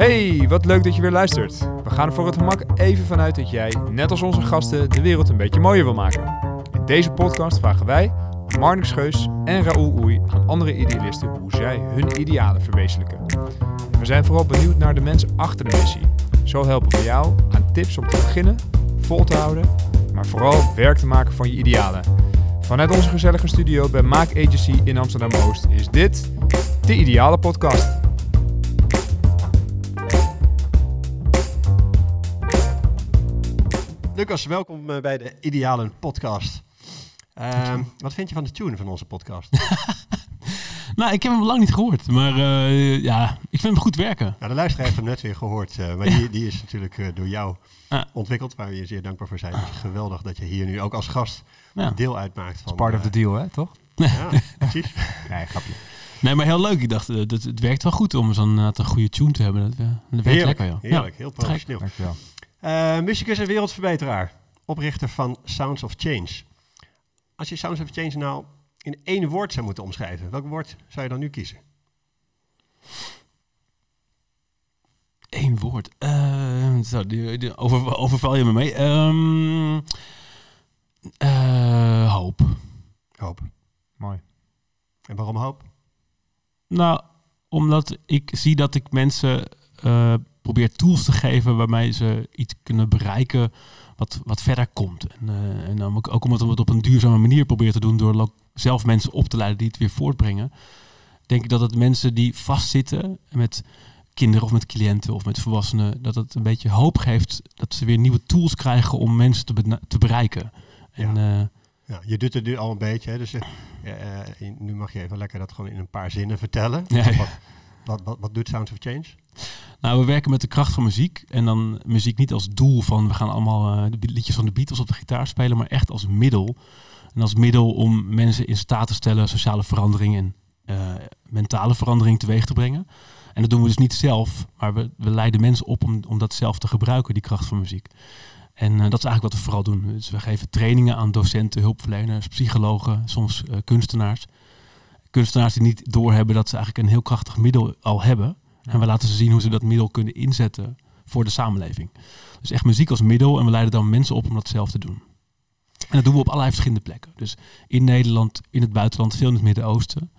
Hey, wat leuk dat je weer luistert. We gaan er voor het gemak even vanuit dat jij, net als onze gasten, de wereld een beetje mooier wil maken. In deze podcast vragen wij, Marnix Geus en Raoul Oei, aan andere idealisten hoe zij hun idealen verwezenlijken. We zijn vooral benieuwd naar de mensen achter de missie. Zo helpen we jou aan tips om te beginnen, vol te houden, maar vooral werk te maken van je idealen. Vanuit onze gezellige studio bij Maak Agency in Amsterdam-Oost is dit de Ideale Podcast. Lucas, welkom eh, bij de Idealen podcast. Ehm, wat vind je van de tune van onze podcast? Nou, ik heb hem lang niet gehoord, maar eh, ja, ik vind hem goed werken. nou, de luisteraar heeft hem net weer gehoord, eh, maar die, die is natuurlijk eh, door jou ontwikkeld, waar we je zeer dankbaar voor zijn. Het is geweldig dat je hier nu ook als gast Ja. deel uitmaakt van... Part of the deal, hè, toch? Ja, precies. Nee, grapje. Nee, maar heel leuk. Ik dacht, dat, het werkt wel goed om zo'n eh, een goede tune te hebben. Dat, dat werkt Heerlijk, lekker, joh. heerlijk, Ja, heel professioneel. Dankjewel. Eh muzikus en wereldverbeteraar, oprichter van Sounds of Change. Als je Sounds of Change nou in één woord zou moeten omschrijven, welk woord zou je dan nu kiezen? Eén woord. Eh, zo, die, die over, overval je me mee. Ehm, eh, hoop. Hoop. Mooi. En waarom hoop? Nou, omdat ik zie dat ik mensen eh, probeer tools te geven waarmee ze iets kunnen bereiken wat, wat verder komt. En, eh, en dan ook, ook omdat we het op een duurzame manier proberen te doen door zelf mensen op te leiden die het weer voortbrengen. Denk ik dat het mensen die vastzitten met kinderen of met cliënten of met volwassenen, dat het een beetje hoop geeft dat ze weer nieuwe tools krijgen om mensen te, te bereiken. En, eh, Ja, je doet het nu al een beetje, hè, dus eh, nu mag je even lekker dat gewoon in een paar zinnen vertellen. Ja, ja. Wat, wat, wat, doet Sounds of Change? Nou, we werken met de kracht van muziek. En dan muziek niet als doel van we gaan allemaal eh, de liedjes van de Beatles op de gitaar spelen, maar echt als middel. En als middel om mensen in staat te stellen sociale verandering en eh, mentale verandering teweeg te brengen. En dat doen we dus niet zelf, maar we, we leiden mensen op om, om dat zelf te gebruiken, die kracht van muziek. En eh, dat is eigenlijk wat we vooral doen. Dus we geven trainingen aan docenten, hulpverleners, psychologen, soms kunstenaars. Kunstenaars die niet doorhebben dat ze eigenlijk een heel krachtig middel al hebben. En we laten ze zien hoe ze dat middel kunnen inzetten voor de samenleving. Dus echt muziek als middel en we leiden dan mensen op om dat zelf te doen. En dat doen we op allerlei verschillende plekken. Dus in Nederland, in het buitenland, veel in het Midden-Oosten.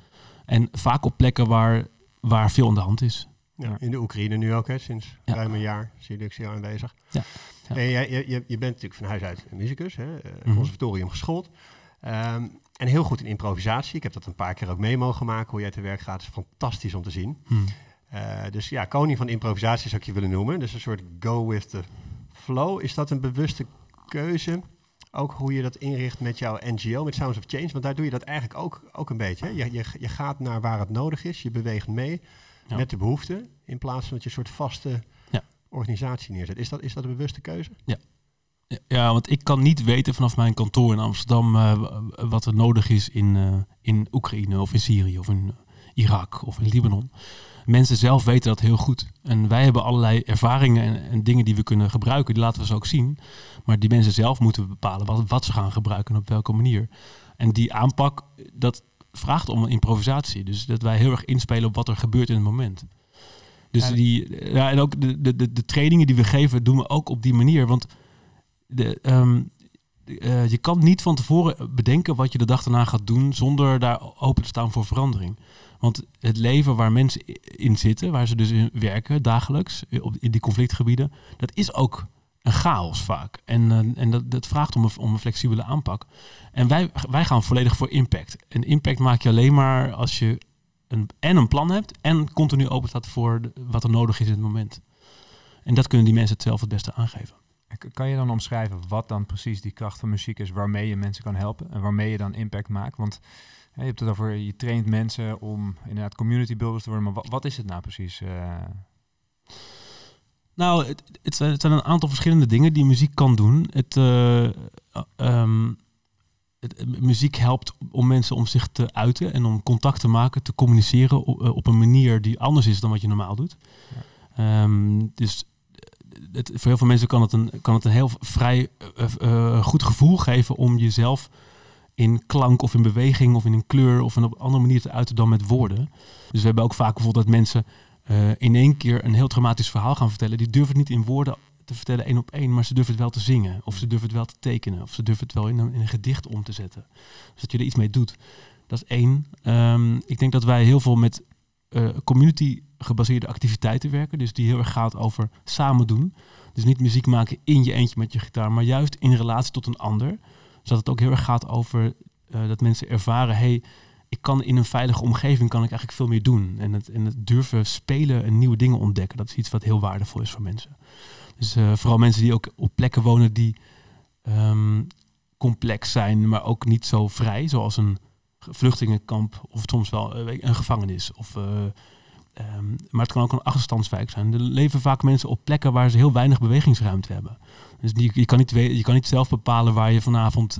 En vaak op plekken waar, waar veel aan de hand is. Ja. In de Oekraïne nu ook, hè, sinds Ja. ruim een jaar zie ik jou aanwezig. Ja. Ja. En jij- je, je, je bent natuurlijk van huis uit een muzikus, hè, eh, Mhm. conservatorium geschoold. Ehm, en heel goed in improvisatie. Ik heb dat een paar keer ook mee mogen maken, hoe jij te werk gaat. is fantastisch om te zien. Hm. Eh, dus ja, koning van improvisatie zou ik je willen noemen. Dus een soort go with the flow. Is dat een bewuste keuze? Ook hoe je dat inricht met jouw NGO, met Sounds of Change. Want daar doe je dat eigenlijk ook, ook een beetje. Hè? Je, je, je gaat naar waar het nodig is. Je beweegt mee Ja. met de behoeften. In plaats van dat je een soort vaste Ja. organisatie neerzet. Is dat, is dat een bewuste keuze? Ja, want ik kan niet weten vanaf mijn kantoor in Amsterdam eh, wat er nodig is in, eh, in Oekraïne of in Syrië of in Irak of in Libanon. Mensen zelf weten dat heel goed. En wij hebben allerlei ervaringen en, en dingen die we kunnen gebruiken. Die laten we ze ook zien. Maar die mensen zelf moeten bepalen wat, wat ze gaan gebruiken en op welke manier. En die aanpak, dat vraagt om een improvisatie. Dus dat wij heel erg inspelen op wat er gebeurt in het moment. Dus Ja. die, ja, en ook de, de, de, de trainingen die we geven, doen we ook op die manier. Want de, ehm, eh, je kan niet van tevoren bedenken wat je de dag daarna gaat doen zonder daar open te staan voor verandering. Want het leven waar mensen in zitten, waar ze dus in werken dagelijks, op, in die conflictgebieden, dat is ook een chaos vaak. En, eh, en dat, dat vraagt om een, om een flexibele aanpak. En wij, wij gaan volledig voor impact. En impact maak je alleen maar als je een, en een plan hebt en continu open staat voor wat er nodig is in het moment. En dat kunnen die mensen het zelf het beste aangeven. Kan je dan omschrijven wat dan precies die kracht van muziek is waarmee je mensen kan helpen en waarmee je dan impact maakt? Want je hebt het over, je traint mensen om inderdaad community builders te worden, maar wat, wat is het nou precies? eh? Nou, het, het, zijn, het zijn een aantal verschillende dingen die muziek kan doen. Het, eh, ehm, het, muziek helpt om mensen om zich te uiten en om contact te maken, te communiceren op, op een manier die anders is dan wat je normaal doet. Ehm, dus voor heel veel mensen kan het een, kan het een heel vrij eh, eh, goed gevoel geven om jezelf in klank of in beweging of in een kleur of op een andere manier te uiten dan met woorden. Dus we hebben ook vaak bijvoorbeeld dat mensen eh, in één keer een heel dramatisch verhaal gaan vertellen. Die durven het niet in woorden te vertellen één op één, maar ze durven het wel te zingen. Of ze durven het wel te tekenen. Of ze durven het wel in een, gedicht om te zetten. Dus dat je er iets mee doet. Dat is één. Ehm, ik denk dat wij heel veel met eh, community gebaseerde activiteiten werken. Dus die heel erg gaat over samen doen. Dus niet muziek maken in je eentje met je gitaar, maar juist in relatie tot een ander. Zodat het ook heel erg gaat over eh, dat mensen ervaren, hey, ik kan in een veilige omgeving kan ik eigenlijk veel meer doen. En het, en het durven spelen en nieuwe dingen ontdekken, dat is iets wat heel waardevol is voor mensen. Dus uh, vooral mensen die ook op plekken wonen die um, complex zijn, maar ook niet zo vrij, zoals een vluchtelingenkamp of soms wel uh, een gevangenis. Of, um, maar het kan ook een achterstandswijk zijn. Er leven vaak mensen op plekken waar ze heel weinig bewegingsruimte hebben. Dus die, je, kan niet, je kan niet zelf bepalen waar je vanavond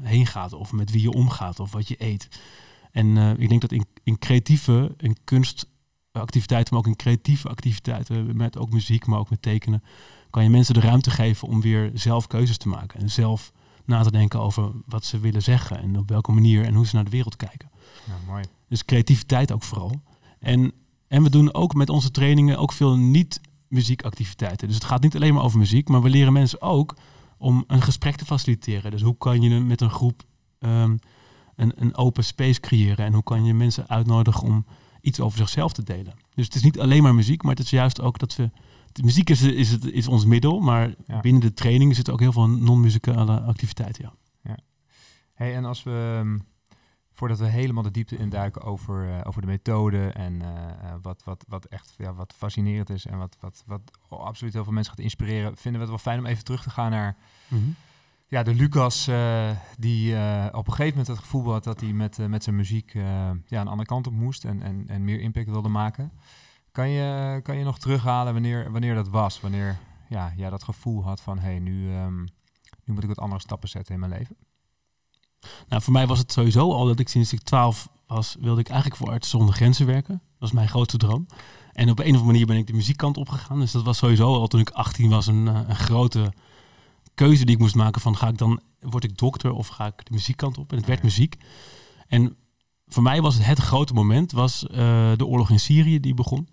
heen gaat, of met wie je omgaat, of wat je eet. En ik denk dat in, in creatieve, in kunst activiteiten, maar ook in creatieve activiteiten, met ook muziek, maar ook met tekenen, kan je mensen de ruimte geven om weer zelf keuzes te maken en zelf na te denken over wat ze willen zeggen en op welke manier en hoe ze naar de wereld kijken. Ja, mooi. Dus creativiteit ook vooral. En, en we doen ook met onze trainingen ook veel niet-muziekactiviteiten. Dus het gaat niet alleen maar over muziek, maar we leren mensen ook om een gesprek te faciliteren. Dus hoe kan je met een groep um, een, een open space creëren en hoe kan je mensen uitnodigen om iets over zichzelf te delen. Dus het is niet alleen maar muziek, maar het is juist ook dat we. De muziek is, is, het, is ons middel, maar Ja. binnen de training zitten ook heel veel non-muzikale activiteiten. Ja. Hey, en als we, ehm, voordat we helemaal de diepte induiken over, eh, over de methode en eh, eh, wat, wat, wat echt ja, wat fascinerend is en wat, wat, wat absoluut heel veel mensen gaat inspireren, vinden we het wel fijn om even terug te gaan naar ja, de Lucas die op een gegeven moment het gevoel had dat hij met, met zijn muziek ja, een andere kant op moest en, en, en meer impact wilde maken. Kan je, kan je nog terughalen wanneer, wanneer dat was? Wanneer ja, jij dat gevoel had van hé, hey, nu, ehm, nu moet ik wat andere stappen zetten in mijn leven? Nou, voor mij was het sowieso al dat ik sinds ik 12 was, wilde ik eigenlijk voor Artsen zonder Grenzen werken. Dat was mijn grootste droom. En op een of andere manier ben ik de muziekkant opgegaan. Dus dat was sowieso al toen ik 18 was een, eh, een grote keuze die ik moest maken van ga ik dan, word ik dokter of ga ik de muziekkant op? En het werd muziek. En voor mij was het het grote moment, was eh, de oorlog in Syrië die begon.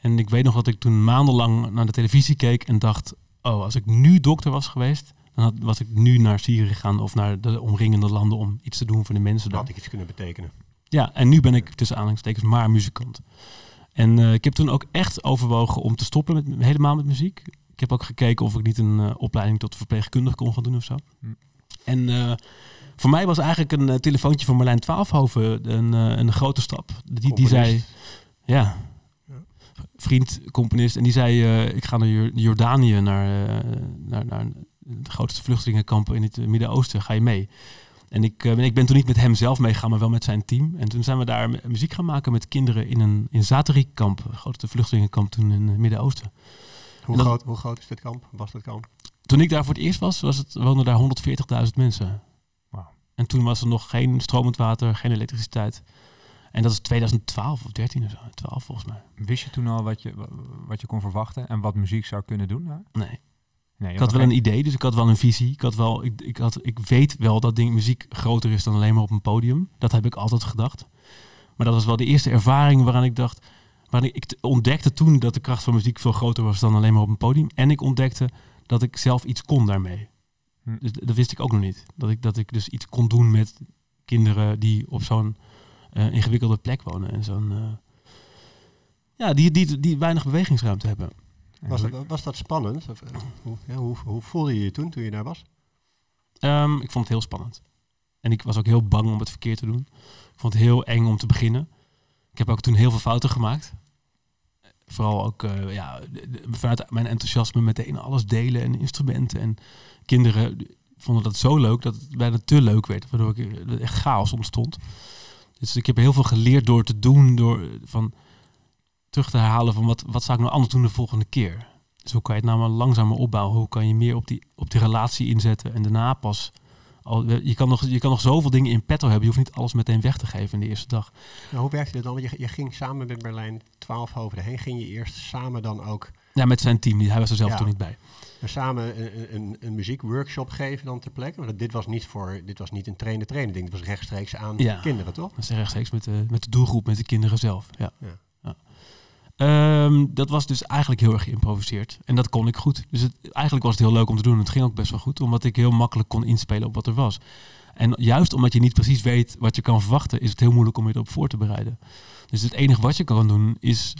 En ik weet nog dat ik toen maandenlang naar de televisie keek en dacht, oh, als ik nu dokter was geweest, dan had, was ik nu naar Syrië gegaan of naar de omringende landen om iets te doen voor de mensen daar. Had ik iets kunnen betekenen. Ja, en nu ben ik tussen aanhalingstekens maar muzikant. En eh, ik heb toen ook echt overwogen om te stoppen met helemaal met muziek. Ik heb ook gekeken of ik niet een eh, opleiding tot verpleegkundige kon gaan doen of zo. Hm. En eh, voor mij was eigenlijk een telefoontje van Marlijn Twaalfhoven een, eh, een grote stap. Die, die zei, ja, Ja. vriend, componist. En die zei, eh, ik ga naar Jor- Jordanië, naar, eh, naar, naar de grootste vluchtelingenkampen in het eh, Midden-Oosten. Ga je mee? En ik, eh, ben- ik ben toen niet met hem zelf meegegaan, maar wel met zijn team. En toen zijn we daar mu- muziek gaan maken met kinderen in een in Zaatari-kamp, het grootste vluchtelingenkamp toen in het Midden-Oosten. Hoe, dat- groot, hoe groot is dit kamp? Was dit kamp? Toen ik daar voor het eerst was, was het, woonden daar 140.000 mensen. En toen was er nog geen stromend water, geen elektriciteit. En dat is 2012 of 13 of zo. 12 volgens mij. Wist je toen al wat je, wat je kon verwachten en wat muziek zou kunnen doen? daar? Nee. Nee, Ik had wel een idee, dus ik had wel een visie. Ik, had wel, ik, ik, had, ik weet wel dat ding, muziek groter is dan alleen maar op een podium. Dat heb ik altijd gedacht. Maar dat was wel de eerste ervaring waaraan ik dacht... Waarin ik ontdekte toen dat de kracht van muziek veel groter was dan alleen maar op een podium. En ik ontdekte dat ik zelf iets kon daarmee. Hm. Dus dat wist ik ook nog niet. Dat ik, dat ik dus iets kon doen met kinderen die op zo'n eh, ingewikkelde plek wonen. En zo'n... eh, ja, die, die, die weinig bewegingsruimte hebben. Was hoe- dat, was dat spannend? Of, eh, hoe, ja, hoe, hoe voelde je je toen, toen je daar was? Ehm, ik vond het heel spannend. En ik was ook heel bang om het verkeerd te doen. Ik vond het heel eng om te beginnen. Ik heb ook toen heel veel fouten gemaakt. Vooral ook eh, ja, vanuit mijn enthousiasme meteen alles delen en instrumenten. En kinderen vonden dat zo leuk dat het bijna te leuk werd. Waardoor ik echt chaos ontstond. Dus ik heb heel veel geleerd door te doen. Door van terug te herhalen van wat, wat zou ik nou anders doen de volgende keer. Dus hoe kan je het nou maar langzamer opbouwen? Hoe kan je meer op die, op die relatie inzetten en daarna pas... Al, je, kan nog, je kan nog zoveel dingen in petto hebben. Je hoeft niet alles meteen weg te geven in de eerste dag. Nou, hoe werkte dit dan? Je, je ging samen met Berlijn 12 hoofden heen. Ging je eerst samen dan ook Ja, met zijn team. Hij was er zelf Ja. toen niet bij. samen een, een, een muziekworkshop geven dan ter plekke? Want dit was niet voor, dit was niet een trainen trainen ding. Dit was rechtstreeks aan Ja. kinderen, toch? Dat is rechtstreeks met de, met de doelgroep, met de kinderen zelf. Ja. Ja. Ehm, dat was dus eigenlijk heel erg geïmproviseerd. En dat kon ik goed. Dus het, eigenlijk was het heel leuk om te doen. Het ging ook best wel goed, omdat ik heel makkelijk kon inspelen op wat er was. En juist omdat je niet precies weet wat je kan verwachten, is het heel moeilijk om je erop voor te bereiden. Dus het enige wat je kan doen is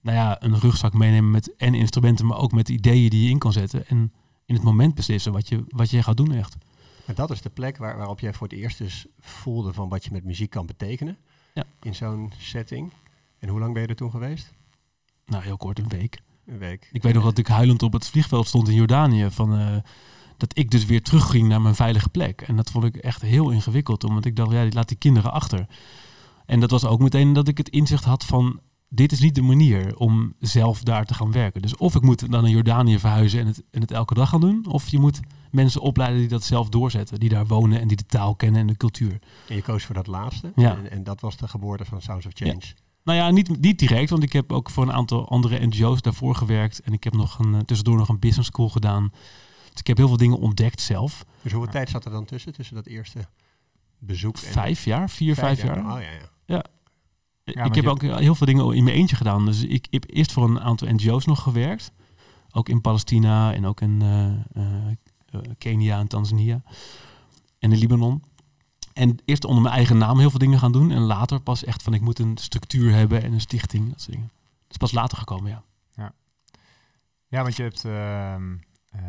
nou ja, een rugzak meenemen met en instrumenten, maar ook met ideeën die je in kan zetten. En in het moment beslissen wat je, wat je gaat doen echt. Maar dat is de plek waar, waarop jij voor het eerst dus voelde van wat je met muziek kan betekenen. Ja. In zo'n setting. En hoe lang ben je er toen geweest? Nou, heel kort, een week. Een week. Ik weet nog dat ik huilend op het vliegveld stond in Jordanië. Van, eh, dat ik dus weer terugging naar mijn veilige plek. En dat vond ik echt heel ingewikkeld. Omdat ik dacht, ja, die laat die kinderen achter. En dat was ook meteen dat ik het inzicht had van... Dit is niet de manier om zelf daar te gaan werken. Dus of ik moet dan naar Jordanië verhuizen en het, en het elke dag gaan doen. Of je moet mensen opleiden die dat zelf doorzetten. Die daar wonen en die de taal kennen en de cultuur. En je koos voor dat laatste. Ja. En, en dat was de geboorte van Sounds of Change. Nou ja, niet, niet direct, want ik heb ook voor een aantal andere NGO's daarvoor gewerkt. En ik heb nog een, eh, tussendoor nog een business school gedaan. Dus ik heb heel veel dingen ontdekt zelf. Dus hoeveel tijd zat er dan tussen, tussen dat eerste bezoek? En Vijf jaar, vier, vijf, jaar. Oh ja, ja. maar ik heb ook heel veel dingen in mijn eentje gedaan. Dus ik heb eerst voor een aantal NGO's nog gewerkt. Ook in Palestina en ook in eh, eh, Kenia en Tanzania. En in Libanon. En eerst onder mijn eigen naam heel veel dingen gaan doen. En later pas echt van ik moet een structuur hebben en een stichting. Dat soort dingen. Dat is pas later gekomen, ja. Ja, want je hebt... ehm eh,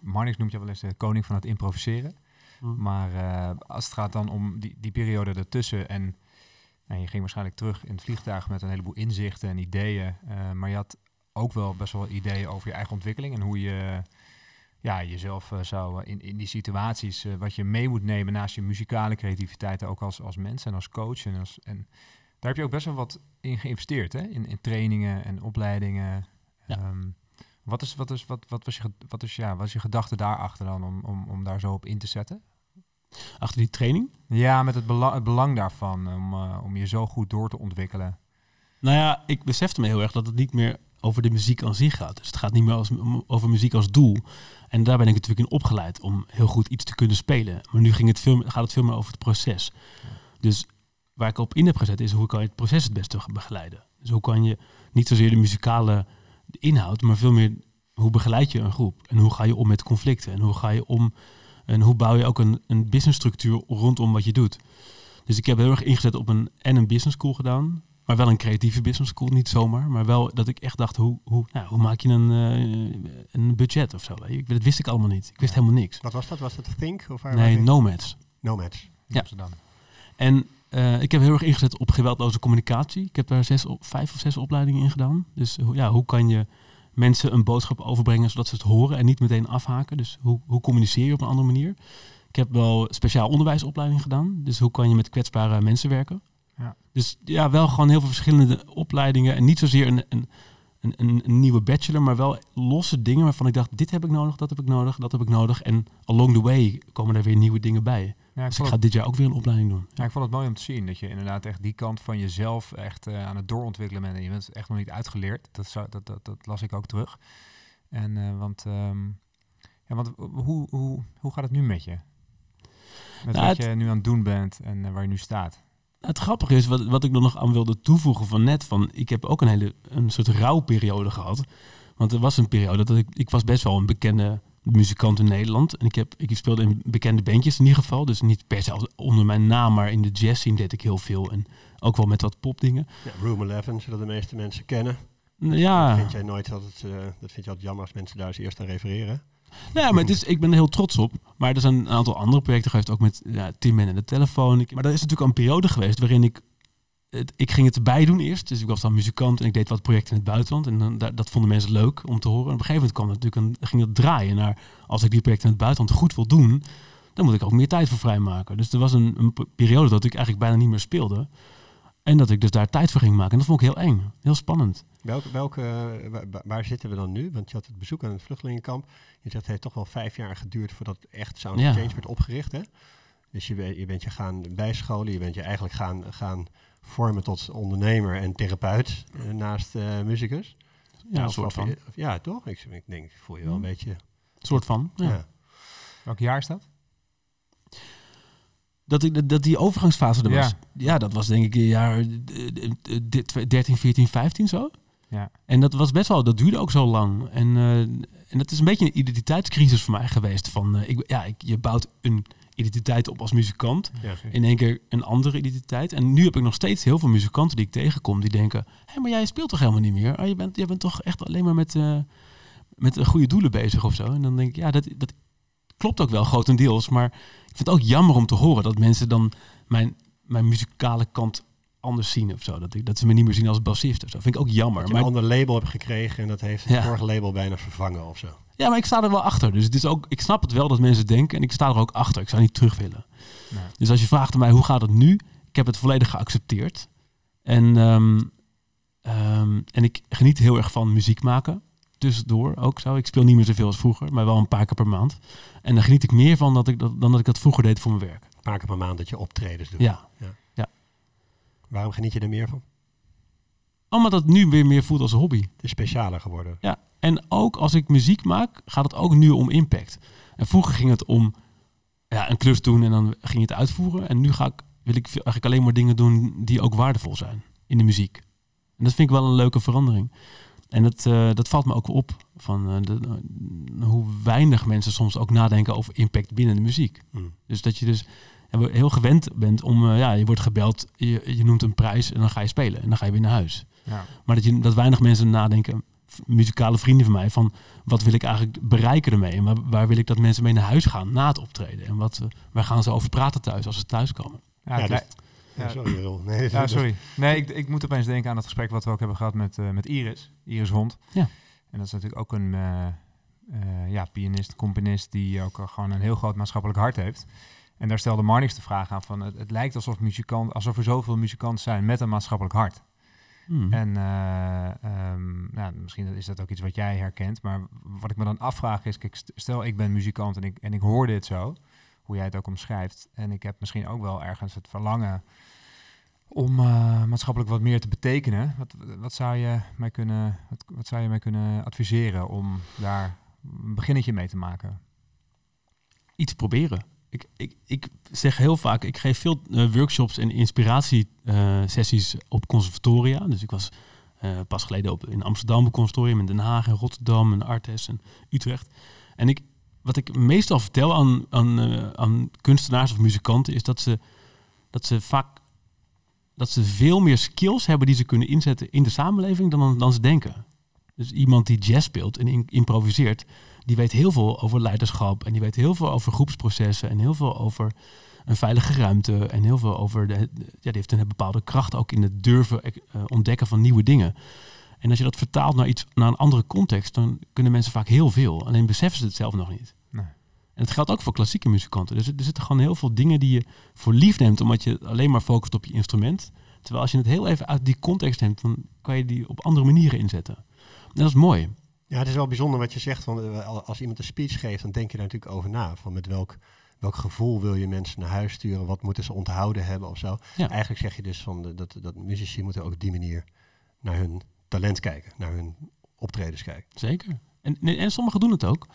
Marnix noemt je wel eens de koning van het improviseren. Hm. Maar eh, als het gaat dan om die, die periode ertussen en nou, je ging waarschijnlijk terug in het vliegtuig met een heleboel inzichten en ideeën. eh, maar je had ook wel best wel ideeën over je eigen ontwikkeling en hoe je ja, jezelf eh, zou eh, in, in die situaties, eh, wat je mee moet nemen naast je muzikale creativiteit, ook als, als mens en als coach. En, als, en daar heb je ook best wel wat in geïnvesteerd, hè? In, in trainingen en opleidingen. Ja. Ehm, wat, is, wat, is, wat, wat was je, wat is, ja, wat is je gedachte daarachter dan om, om, om daar zo op in te zetten? Achter die training. Ja, met het, bela- het belang daarvan om, om je zo goed door te ontwikkelen. Nou ja, ik besefte me heel erg dat het niet meer over de muziek aan zich gaat. Dus het gaat niet meer als, over muziek als doel. En daar ben ik natuurlijk in opgeleid om heel goed iets te kunnen spelen. Maar nu ging het veel, gaat het veel meer over het proces. Dus waar ik op in heb gezet is hoe kan je het proces het beste begeleiden. Dus hoe kan je niet zozeer de muzikale inhoud, maar veel meer hoe begeleid je een groep. En hoe ga je om met conflicten. En hoe ga je om en hoe bouw je ook een, een businessstructuur rondom wat je doet. Dus ik heb heel erg ingezet op een en een business school gedaan. Maar wel een creatieve business school, niet zomaar. Maar wel dat ik echt dacht, hoe, hoe, nou, hoe maak je een, eh, een budget of zo? Ik- Dat wist ik allemaal niet. Ik wist helemaal niks. Wat was dat? Was dat Think? Of Nee, nomads. Nomads. in Ja. Amsterdam. En eh, ik heb heel erg ingezet op geweldloze communicatie. Ik heb daar zes, op, vijf of zes opleidingen in gedaan. Dus hoe- ja, hoe kan je mensen een boodschap overbrengen zodat ze het horen en niet meteen afhaken? Dus hoe, hoe communiceer je op een andere manier? Ik heb wel speciaal onderwijsopleiding gedaan. Dus hoe kan je met kwetsbare mensen werken? Ja. Dus ja, wel gewoon heel veel verschillende opleidingen. En niet zozeer een, een, een, een, nieuwe bachelor, maar wel losse dingen waarvan ik dacht, dit heb ik nodig, dat heb ik nodig, dat heb ik nodig. En along the way komen er weer nieuwe dingen bij. Ja, ik Dus ik ga het, dit jaar ook weer een opleiding doen. ja, ik vond het mooi om te zien dat je inderdaad echt die kant van jezelf echt eh, aan het doorontwikkelen bent. En je bent echt nog niet uitgeleerd. Dat, zou, dat, dat, dat las ik ook terug. En eh, want, ehm, ja, want hoe, hoe, hoe gaat het nu met je? Met Nou, wat het- je nu aan het doen bent en eh, waar je nu staat. Het grappige is, wat, wat ik er nog aan wilde toevoegen van net, van ik heb ook een hele een soort rouwperiode gehad. Want er was een periode dat ik, ik was best wel een bekende muzikant in Nederland. En ik, heb, ik speelde in bekende bandjes in ieder geval. Dus niet per se onder mijn naam, maar in de jazz scene deed ik heel veel. En ook wel met wat popdingen. Ja, Room 11, zullen de meeste mensen kennen. Ja, Dat vind jij nooit altijd, eh, dat vind je altijd jammer als mensen daar eens eerst aan refereren. Nou maar het is, ik ben er heel trots op. Maar er zijn een aantal andere projecten geweest, ook met ja, Tim en de telefoon. Maar er is natuurlijk een periode geweest waarin ik... Ik ging het erbij doen eerst. Dus ik was dan muzikant en ik deed wat projecten in het buitenland. En dan, da- dat vonden mensen leuk om te horen. En op een gegeven moment kwam het natuurlijk een, ging het draaien naar... Als ik die projecten in het buitenland goed wil doen... dan moet ik ook meer tijd voor vrijmaken. Dus er was een, een periode dat ik eigenlijk bijna niet meer speelde. En dat ik dus daar tijd voor ging maken. En dat vond ik heel eng. Heel spannend. Welke, welke, eh, wa- wa- waar, zitten we dan nu? Want je had het bezoek aan het vluchtelingenkamp. Je zegt het heeft toch wel vijf jaar geduurd voordat echt Sound Ja. Change werd opgericht. Hè? Dus je, ben- je bent je gaan bijscholen, je bent je eigenlijk gaan, gaan vormen tot ondernemer en therapeut eh, naast eh muzikus. Ja, een Of- soort van. ja, toch? Ik, ik denk, ik voel je wel een Hm. beetje. soort van, ja. Ja. Welk jaar is dat? Dat, ik, dat- die overgangsfase er was. Ja, dat was denk ik in jaar eh, eh, eh, dit- 13, 14, 15 zo. Ja. En dat was best wel, dat duurde ook zo lang. En, eh, en dat is een beetje een identiteitscrisis voor mij geweest. Van, eh, ik, ja, ik, je bouwt een identiteit op als muzikant. Ja. In één keer een andere identiteit. En nu heb ik nog steeds heel veel muzikanten die ik tegenkom. Die denken, hé, maar jij speelt toch helemaal niet meer? Oh, je, bent, je bent toch echt alleen maar met, eh met goede doelen bezig of zo? En dan denk ik, ja, dat, dat klopt ook wel grotendeels. Maar ik vind het ook jammer om te horen dat mensen dan mijn, mijn muzikale kant anders zien of zo. Dat, ik, dat ze me niet meer zien als bassist of zo. Vind ik ook jammer. Dat je Maar een ander label hebt gekregen en dat heeft het Ja. vorige label bijna vervangen of zo. Ja, maar ik sta er wel achter. Dus het is ook, ik snap het wel dat mensen denken en ik sta er ook achter. Ik zou niet terug willen. Nee. Dus als je vraagt aan mij hoe gaat het nu, ik heb het volledig geaccepteerd. En, ehm, ehm, en ik geniet heel erg van muziek maken. Tussendoor ook zo. Ik speel niet meer zoveel als vroeger, maar wel een paar keer per maand. En daar geniet ik meer van dat ik dat, dan dat ik dat vroeger deed voor mijn werk. Een paar keer per maand dat je optredens doet. Ja. Waarom geniet je er meer van? Omdat het nu weer meer voelt als een hobby. Het is specialer geworden. Ja, en ook als ik muziek maak, gaat het ook nu om impact. En vroeger ging het om ja, een klus doen en dan ging je het uitvoeren. En nu ga ik, wil ik eigenlijk alleen maar dingen doen die ook waardevol zijn in de muziek. En dat vind ik wel een leuke verandering. En dat, eh, dat valt me ook op van eh, de, eh, hoe weinig mensen soms ook nadenken over impact binnen de muziek. Hmm. Dus dat je dus heel gewend bent om, eh, ja, je wordt gebeld, je, je noemt een prijs en dan ga je spelen en dan ga je weer naar huis. Ja. Maar dat, je, dat weinig mensen nadenken, muzikale vrienden van mij, van wat wil ik eigenlijk bereiken ermee? En waar, waar wil ik dat mensen mee naar huis gaan na het optreden? En wat, waar gaan ze over praten thuis als ze thuiskomen? Ja, Ja, dus- Ja, sorry. Nee, Ja, sorry. Nee, ik, ik moet opeens denken aan het gesprek wat we ook hebben gehad met, eh, met Iris. Iris Hond. Ja. En dat is natuurlijk ook een eh, eh, ja, pianist, componist die ook gewoon een heel groot maatschappelijk hart heeft. En daar stelde Marnix de vraag aan van het, het lijkt alsof, muzikant, alsof er zoveel muzikanten zijn met een maatschappelijk hart. Hmm. En eh, ehm, nou, misschien is dat ook iets wat jij herkent. Maar wat ik me dan afvraag is, kijk, stel ik ben muzikant en ik, en ik hoor dit zo, hoe jij het ook omschrijft. En ik heb misschien ook wel ergens het verlangen om eh, maatschappelijk wat meer te betekenen. Wat, wat, zou je mij kunnen, wat, zou je mij kunnen adviseren om daar een beginnetje mee te maken? Iets proberen. Ik, ik, ik zeg heel vaak, ik geef veel eh, workshops en inspiratiesessies op conservatoria. Dus ik was eh, pas geleden op, in Amsterdam op conservatorium, in Den Haag en Rotterdam en Artes en Utrecht. En ik, wat ik meestal vertel aan, eh, aan kunstenaars of muzikanten is dat ze, dat ze vaak dat ze veel meer skills hebben die ze kunnen inzetten in de samenleving dan, dan ze denken. Dus iemand die jazz speelt en improviseert, die weet heel veel over leiderschap en die weet heel veel over groepsprocessen en heel veel over een veilige ruimte en heel veel over de, de- ja, die heeft een bepaalde kracht ook in het durven eh, ontdekken van nieuwe dingen. En als je dat vertaalt naar iets naar een andere context, dan kunnen mensen vaak heel veel. Alleen beseffen ze het zelf nog niet. Nee. En het geldt ook voor klassieke muzikanten. Dus er zitten gewoon heel veel dingen die je voor lief neemt, omdat je alleen maar focust op je instrument. Terwijl als je het heel even uit die context neemt, dan kan je die op andere manieren inzetten. En dat is mooi. Ja, het is wel bijzonder wat je zegt. Want eh, als iemand een speech geeft, dan denk je daar natuurlijk over na. Van met welk, welk gevoel wil je mensen naar huis sturen? Wat moeten ze onthouden hebben of zo? Ja. Eigenlijk zeg je dus van de, dat, dat muzici moeten ook op die manier naar hun talent kijken. Naar hun optredens kijken. Zeker. En, en, en sommigen doen het ook.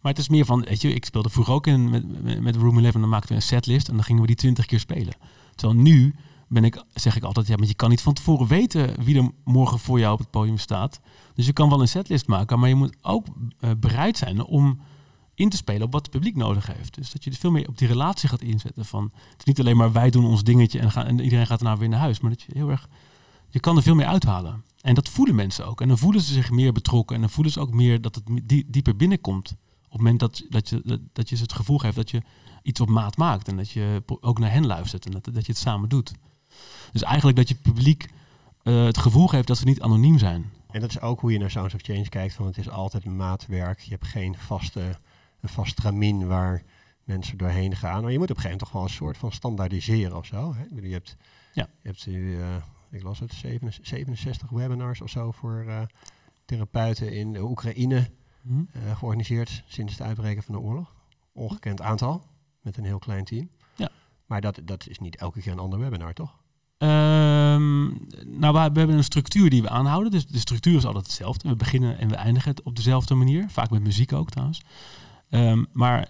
Maar het is meer van, weet je, ik speelde vroeger ook in, met, met, Room 11, dan maakten we een setlist en dan gingen we die twintig keer spelen. Terwijl nu ben ik, zeg ik altijd, ja, maar je kan niet van tevoren weten wie er morgen voor jou op het podium staat. Dus je kan wel een setlist maken, maar je moet ook eh, bereid zijn om in te spelen op wat het publiek nodig heeft. Dus dat je er veel meer op die relatie gaat inzetten van, het is niet alleen maar wij doen ons dingetje en, gaan, en iedereen gaat daarna weer naar huis, maar dat je heel erg, je kan er veel meer uithalen. En dat voelen mensen ook. En dan voelen ze zich meer betrokken. En dan voelen ze ook meer dat het die- dieper binnenkomt. Op het moment dat, dat, je, dat, dat je het gevoel geeft dat je iets op maat maakt. En dat je ook naar hen luistert. En dat, dat je het samen doet. Dus eigenlijk dat je publiek eh, het gevoel geeft dat ze niet anoniem zijn. En dat is ook hoe je naar Sounds of Change kijkt. Van het is altijd maatwerk. Je hebt geen vaste, een vast tramien waar mensen doorheen gaan. Maar je moet op een gegeven moment toch wel een soort van standaardiseren of zo. Hè? Je hebt, Ja. je hebt eh, ik las het, 67 67 webinars of zo voor eh, therapeuten in de Oekraïne Hm? eh, georganiseerd sinds het uitbreken van de oorlog. Ongekend aantal, met een heel klein team. Ja. Maar dat, dat is niet elke keer een ander webinar, toch? Ehm, nou, we, we hebben een structuur die we aanhouden. Dus de structuur is altijd hetzelfde. We beginnen en we eindigen het op dezelfde manier. Vaak met muziek ook trouwens. Ehm, maar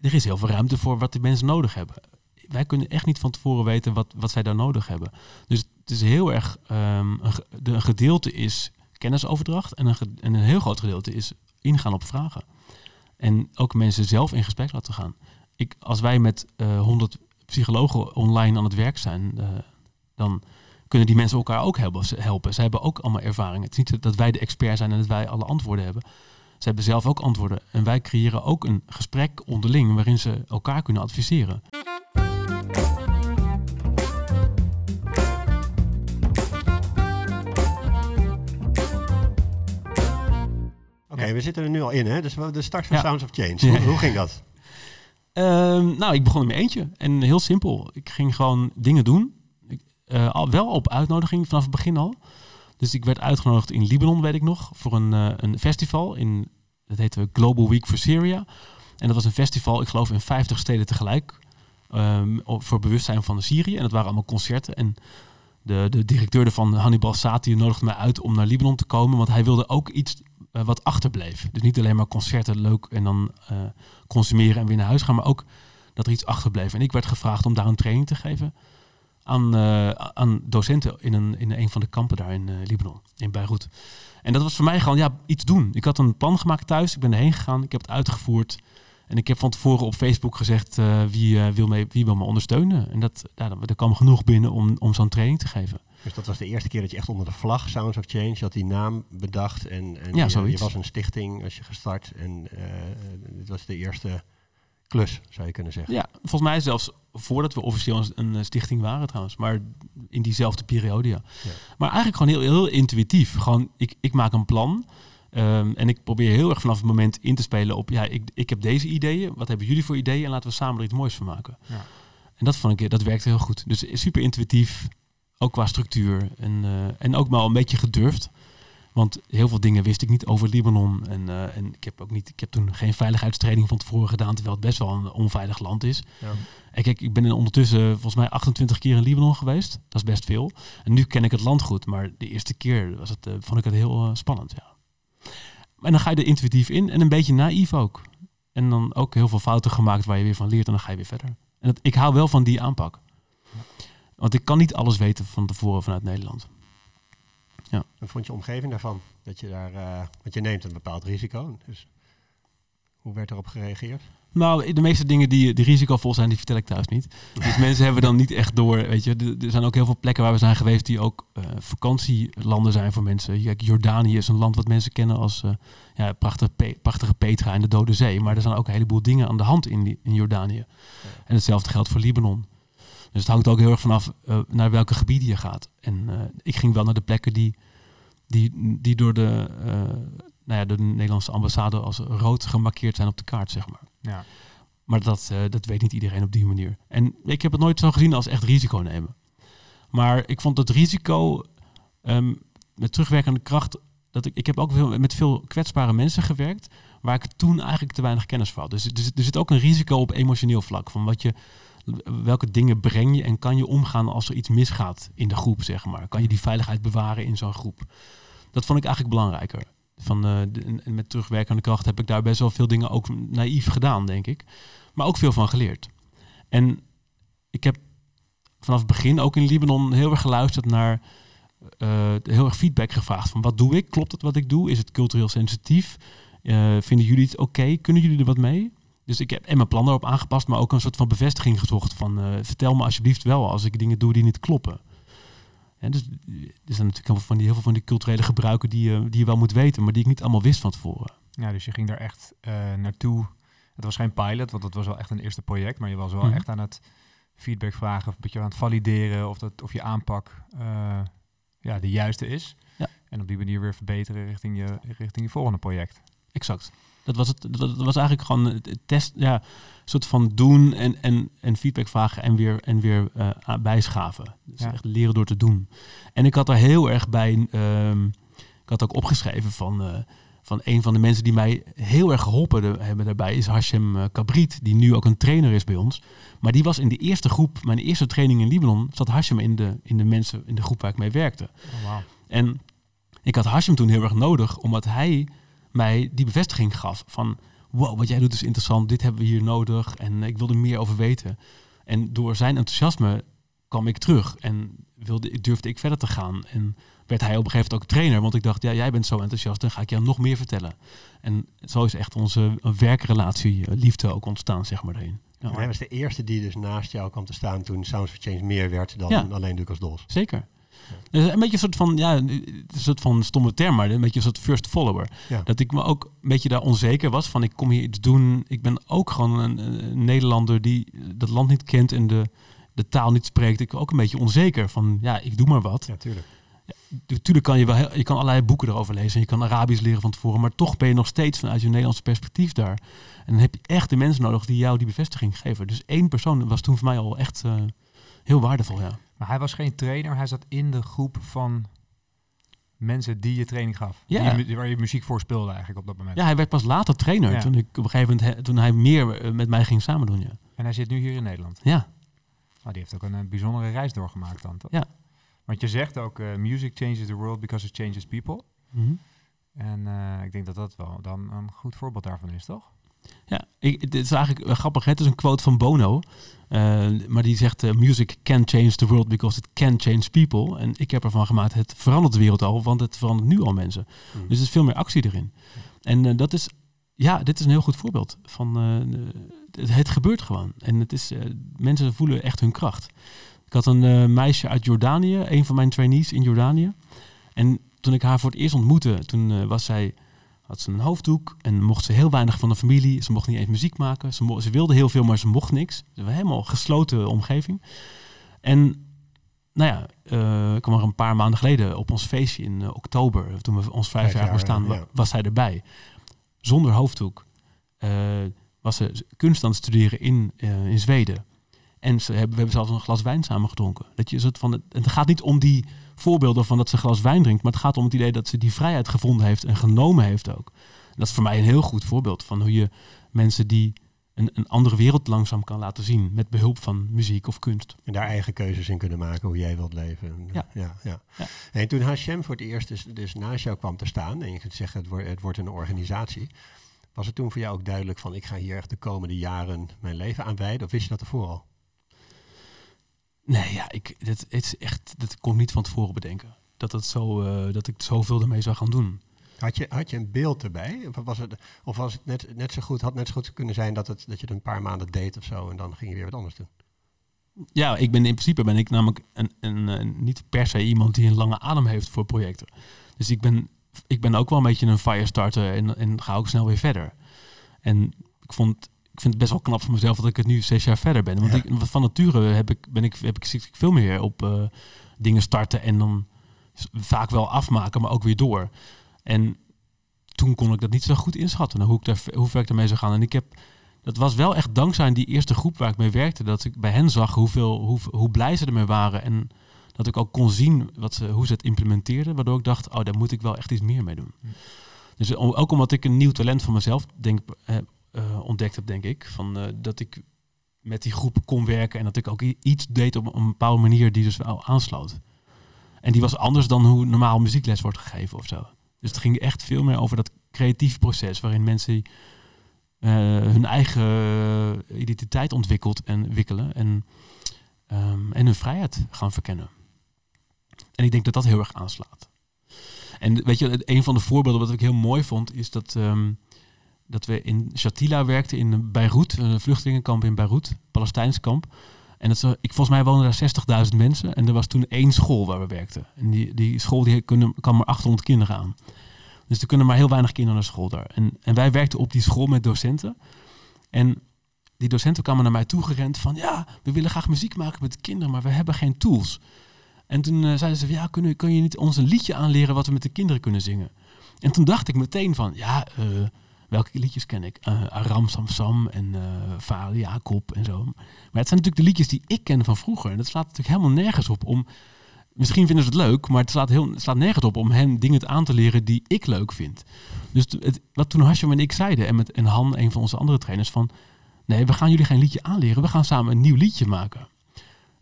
er is heel veel ruimte voor wat de mensen nodig hebben. Wij kunnen echt niet van tevoren weten wat, wat zij daar nodig hebben. Dus het is heel erg... ehm, een, de, gedeelte is kennisoverdracht. En een, en een heel groot gedeelte is ingaan op vragen. En ook mensen zelf in gesprek laten gaan. Ik, als wij met eh 100 psychologen online aan het werk zijn, eh, dan kunnen die mensen elkaar ook helpen. Ze hebben ook allemaal ervaringen. Het is niet dat wij de expert zijn en dat wij alle antwoorden hebben. Ze hebben zelf ook antwoorden. En wij creëren ook een gesprek onderling waarin ze elkaar kunnen adviseren. We zitten er nu al in, hè? Dus we- de start van Ja. Sounds of Change. Hoe, hoe ging dat? Ehm, nou, ik begon in mijn eentje. En heel simpel. Ik ging gewoon dingen doen. Ik, eh, al, wel op uitnodiging vanaf het begin al. Dus ik werd uitgenodigd in Libanon, weet ik nog, voor een, eh, een festival. In, dat heette Global Week for Syria. En dat was een festival, ik geloof in 50 steden tegelijk. ehm, voor bewustzijn van Syrië. En dat waren allemaal concerten. En de, de directeur ervan, Hannibal Sati, nodigde mij uit om naar Libanon te komen. Want hij wilde ook iets eh, wat achterbleef. Dus niet alleen maar concerten leuk en dan eh, consumeren en weer naar huis gaan. Maar ook dat er iets achterbleef. En ik werd gevraagd om daar een training te geven aan, eh, aan docenten in een, in een van de kampen daar in Libanon, in Beirut. En dat was voor mij gewoon ja, iets doen. Ik had een plan gemaakt thuis, ik ben erheen gegaan, ik heb het uitgevoerd. En ik heb van tevoren op Facebook gezegd wie, wil mee, wie wil me ondersteunen. En dat, ja, er kwam genoeg binnen om, om zo'n training te geven. Dus dat was de eerste keer dat je echt onder de vlag Sounds of Change, je had die naam bedacht en, en Ja, je, je was een stichting als je gestart en eh, dit was de eerste klus, zou je kunnen zeggen. Ja, volgens mij zelfs voordat we officieel een, stichting waren trouwens. Maar in diezelfde periode, ja. Ja. Maar eigenlijk gewoon heel, heel intuïtief. Gewoon, ik, ik maak een plan. ehm, en ik probeer heel erg vanaf het moment in te spelen op... ja, ik, ik heb deze ideeën. Wat hebben jullie voor ideeën? En laten we samen er iets moois van maken. Ja. En dat vond ik, dat werkte heel goed. Dus super intuïtief. Ook qua structuur. En, eh, en ook maar een beetje gedurfd. Want heel veel dingen wist ik niet over Libanon. En, eh, en ik heb ook niet, ik heb toen geen veiligheidstraining van tevoren gedaan, terwijl het best wel een onveilig land is. Ja. En kijk, ik ben in ondertussen volgens mij 28 keer in Libanon geweest. Dat is best veel. En nu ken ik het land goed, maar de eerste keer was het, eh, vond ik het heel spannend. Ja. En dan ga je er intuïtief in en een beetje naïef ook. En dan ook heel veel fouten gemaakt waar je weer van leert en dan ga je weer verder. En dat, ik hou wel van die aanpak. Want ik kan niet alles weten van tevoren vanuit Nederland. Wat vond je omgeving daarvan? Dat je daar, eh, want je neemt een bepaald risico. Dus hoe werd erop gereageerd? Nou, de meeste dingen die, die risicovol zijn, die vertel ik thuis niet. Dus mensen hebben dan niet echt door, weet je. Er- zijn ook heel veel plekken waar we zijn geweest die ook eh, vakantielanden zijn voor mensen. Kijk, Jordanië is een land wat mensen kennen als eh, ja, prachtige, Pe- prachtige Petra en de Dode Zee. Maar er zijn ook een heleboel dingen aan de hand in, die- in Jordanië. En hetzelfde geldt voor Libanon. Dus het hangt ook heel erg vanaf eh, naar welke gebieden je gaat. En eh, ik ging wel naar de plekken die, die, die door, de, eh, nou ja, de Nederlandse ambassade als rood gemarkeerd zijn op de kaart, zeg maar. Ja. Maar dat, dat weet niet iedereen op die manier. En ik heb het nooit zo gezien als echt risico nemen. Maar ik vond het risico ehm, met terugwerkende kracht. Dat ik, ik heb ook veel, met veel kwetsbare mensen gewerkt. Waar ik toen eigenlijk te weinig kennis van had. Dus er zit, er zit ook een risico op emotioneel vlak. Van wat je, welke dingen breng je en kan je omgaan als er iets misgaat in de groep, zeg maar. Kan je die veiligheid bewaren in zo'n groep. Dat vond ik eigenlijk belangrijker. Van, eh, de- met terugwerkende kracht heb ik daar best wel veel dingen ook naïef gedaan, denk ik. Maar ook veel van geleerd. En ik heb vanaf het begin ook in Libanon heel erg geluisterd naar eh, heel erg feedback gevraagd. Van wat doe ik? Klopt het wat ik doe? Is het cultureel sensitief? Eh, vinden jullie het oké? Kunnen jullie er wat mee? Dus ik heb en mijn plan daarop aangepast, maar ook een soort van bevestiging gezocht. Van eh, vertel me alsjeblieft wel als ik dingen doe die niet kloppen. En dus er zijn natuurlijk heel veel van die, heel veel van die culturele gebruiken die, je die je wel moet weten, maar die ik niet allemaal wist van tevoren. Ja, dus je ging daar echt eh, naartoe. Het was geen pilot, want het was wel echt een eerste project. Maar je was wel Mhm. echt aan het feedback vragen. Of een beetje aan het valideren of, dat, of je aanpak eh, ja, de juiste is. Ja. En op die manier weer verbeteren richting je, richting je volgende project. Exact. Dat was, het, dat, was eigenlijk gewoon het test, ja, een soort van doen en, en, en feedback vragen en weer, en weer eh, bijschaven. Dus Ja. echt leren door te doen. En ik had er heel erg bij, ehm, ik had ook opgeschreven van, eh, van een van de mensen die mij heel erg geholpen de- hebben daarbij, is Hashem eh, Kabrit, die nu ook een trainer is bij ons. Maar die was in de eerste groep, mijn eerste training in Libanon, zat Hashem in de, in de mensen, in de groep waar ik mee werkte. Oh. En ik had Hashem toen heel erg nodig, omdat hij mij die bevestiging gaf van... wow, wat jij doet is interessant, dit hebben we hier nodig en ik wil er meer over weten. En door zijn enthousiasme kwam ik terug en wilde, durfde ik verder te gaan. En werd hij op een gegeven moment ook trainer. Want ik dacht, ja, jij bent zo enthousiast, dan ga ik jou nog meer vertellen. En zo is echt onze werkrelatie, eh, liefde ook ontstaan, zeg maar, daarin. Ja, En hij was de eerste die dus naast jou kwam te staan toen Sounds for Change meer werd dan Ja. alleen Lucas Dos. zeker. Dus een beetje een soort van, ja, een soort van stomme term, maar een beetje een soort first follower. Ja. Dat ik me ook een beetje daar onzeker was van, ik kom hier iets doen. Ik ben ook gewoon een, een Nederlander die dat land niet kent en de, de taal niet spreekt. Ik ben ook een beetje onzeker van, ja, ik doe maar wat. Ja, tuurlijk. Natuurlijk kan je wel, heel- je kan allerlei boeken erover lezen en je kan Arabisch leren van tevoren, maar toch ben je nog steeds vanuit je Nederlandse perspectief daar. En dan heb je echt de mensen nodig die jou die bevestiging geven. Dus één persoon was toen voor mij al echt eh, heel waardevol, ja. Maar hij was geen trainer, hij zat in de groep van mensen die je training gaf. Ja. Die waar je muziek voor speelde eigenlijk op dat moment. Ja, hij werd pas later trainer Ja. toen ik op een gegeven moment he- toen hij meer eh, met mij ging samen doen, ja. En hij zit nu hier in Nederland. Ja, Maar die heeft ook een, eh, bijzondere reis doorgemaakt dan, toch? Ja. Want je zegt ook, eh, music changes the world because it changes people. Mhm. En ik denk dat dat wel dan een goed voorbeeld daarvan is, toch? Ja, ik, het is eigenlijk wel grappig. hè. Het is een quote van Bono. eh, maar die zegt: eh, Music can change the world because it can change people. En ik heb ervan gemaakt: het verandert de wereld al, want het verandert nu al mensen. Mm. Dus er is veel meer actie erin. En eh, dat is, ja, dit is een heel goed voorbeeld van eh, het, het gebeurt gewoon. En het is, eh, mensen voelen echt hun kracht. Ik had een eh, meisje uit Jordanië, een van mijn trainees in Jordanië. En toen ik haar voor het eerst ontmoette, toen eh, was zij, had ze een hoofddoek en mocht ze heel weinig van de familie. Ze mocht niet eens muziek maken. Ze, wilde heel veel, maar ze mocht niks. Ze was helemaal gesloten omgeving. En nou ja, eh, ik kwam er een paar maanden geleden op ons feestje in eh, oktober, toen we ons vijf, jaar bestaan, ja. was zij erbij. Zonder hoofddoek. Eh, was ze kunst aan het studeren in, eh, in Zweden. En ze hebben, we hebben zelfs een glas wijn samen gedronken. Dat je soort van, het, het gaat niet om die voorbeelden van dat ze glas wijn drinkt, maar het gaat om het idee dat ze die vrijheid gevonden heeft en genomen heeft ook. En dat is voor mij een heel goed voorbeeld van hoe je mensen die een, een andere wereld langzaam kan laten zien met behulp van muziek of kunst. En daar eigen keuzes in kunnen maken hoe jij wilt leven. En, Ja. ja, ja. Ja. En toen Hashem voor het eerst dus, dus naast jou kwam te staan en je kunt zeggen het wordt, het wordt een organisatie. Was het toen voor jou ook duidelijk van ik ga hier echt de komende jaren mijn leven aan wijden? Of wist je dat ervoor al? Nee, ja, ik, dat, het is echt, dat kon ik niet van tevoren bedenken. Dat, het zo, eh, dat ik zoveel ermee zou gaan doen. Had je, had je een beeld erbij? Of was het, of was het net, net zo goed, had net zo goed kunnen zijn dat, het, dat je het een paar maanden deed of zo en dan ging je weer wat anders doen? Ja, ik ben in principe ben ik namelijk een, een, een- niet per se iemand die een lange adem heeft voor projecten. Dus ik ben, ik ben ook wel een beetje een firestarter en, en ga ook snel weer verder. En ik vond ik vind het best wel knap van mezelf dat ik het nu zes jaar verder ben. Want Ja. ik, van nature heb ik, ben ik, heb ik, veel meer op eh, dingen starten en dan vaak wel afmaken, maar ook weer door. En toen kon ik dat niet zo goed inschatten, hoe, ik daar, hoe ver ik ermee zou gaan. En ik heb, dat was wel echt dankzij die eerste groep waar ik mee werkte, dat ik bij hen zag hoeveel, hoe, hoe blij ze ermee waren. En dat ik ook kon zien wat ze, hoe ze het implementeerden, waardoor ik dacht, oh, daar moet ik wel echt iets meer mee doen. Dus ook omdat ik een nieuw talent van mezelf denk, eh, eh, ontdekt heb, denk ik, van, eh, dat ik met die groep kon werken en dat ik ook iets deed op een bepaalde manier die dus wel aansloot. En die was anders dan hoe normaal muziekles wordt gegeven of zo. Dus het ging echt veel meer over dat creatieve proces waarin mensen eh, hun eigen identiteit ontwikkelt en wikkelen en, ehm, en hun vrijheid gaan verkennen. En ik denk dat dat heel erg aanslaat. En weet je, een van de voorbeelden wat ik heel mooi vond, is dat, ehm, dat we in Shatila werkten in Beirut, een vluchtelingenkamp in Beirut, Palestijns kamp. En dat, is, ik, volgens mij woonden daar 60.000 mensen. En er was toen één school waar we werkten. En die, die school die kunnen, kan maar 800 kinderen aan. Dus er kunnen maar heel weinig kinderen naar school daar. En, en wij werkten op die school met docenten. En die docenten kwamen naar mij toegerend van... ja, we willen graag muziek maken met de kinderen, maar we hebben geen tools. En toen eh, zeiden ze ja, kun kun je niet ons een liedje aanleren wat we met de kinderen kunnen zingen? En toen dacht ik meteen van... ja, eh, welke liedjes ken ik? Eh, Aram Samsam en Vader Jacob en zo. Maar het zijn natuurlijk de liedjes die ik ken van vroeger. En dat slaat natuurlijk helemaal nergens op om... Misschien vinden ze het leuk, maar het slaat, heel, nergens op om hen dingen aan te leren die ik leuk vind. Dus het, wat toen Hashem en ik zeiden, en, met, en Han, een van onze andere trainers, van... Nee, we gaan jullie geen liedje aanleren, we gaan samen een nieuw liedje maken.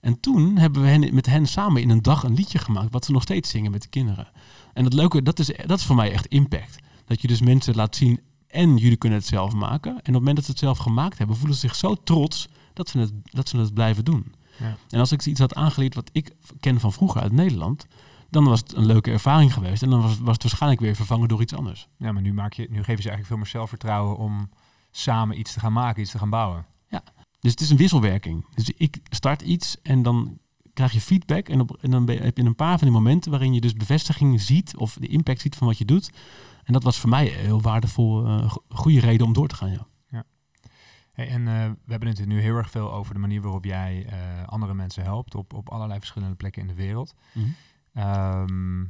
En toen hebben we met hen samen in een dag een liedje gemaakt, wat ze nog steeds zingen met de kinderen. En het leuke, dat is, dat is voor mij echt impact. Dat je dus mensen laat zien, en jullie kunnen het zelf maken. En op het moment dat ze het zelf gemaakt hebben, voelen ze zich zo trots dat ze het, dat ze het blijven doen. Ja. En als ik iets had aangeleerd wat ik ken van vroeger uit Nederland, dan was het een leuke ervaring geweest. En dan was, was het waarschijnlijk weer vervangen door iets anders. Ja, maar nu, maak je, nu je ze eigenlijk veel meer zelfvertrouwen om samen iets te gaan maken, iets te gaan bouwen. Dus het is een wisselwerking. Dus ik start iets en dan krijg je feedback. En, op, en dan ben- heb je een paar van die momenten waarin je dus bevestiging ziet of de impact ziet van wat je doet. En dat was voor mij heel waardevol, eh, go- goede reden om door te gaan. Ja. Hey, en eh, we hebben het nu heel erg veel over de manier waarop jij eh, andere mensen helpt op, op allerlei verschillende plekken in de wereld. Mhm. Ehm,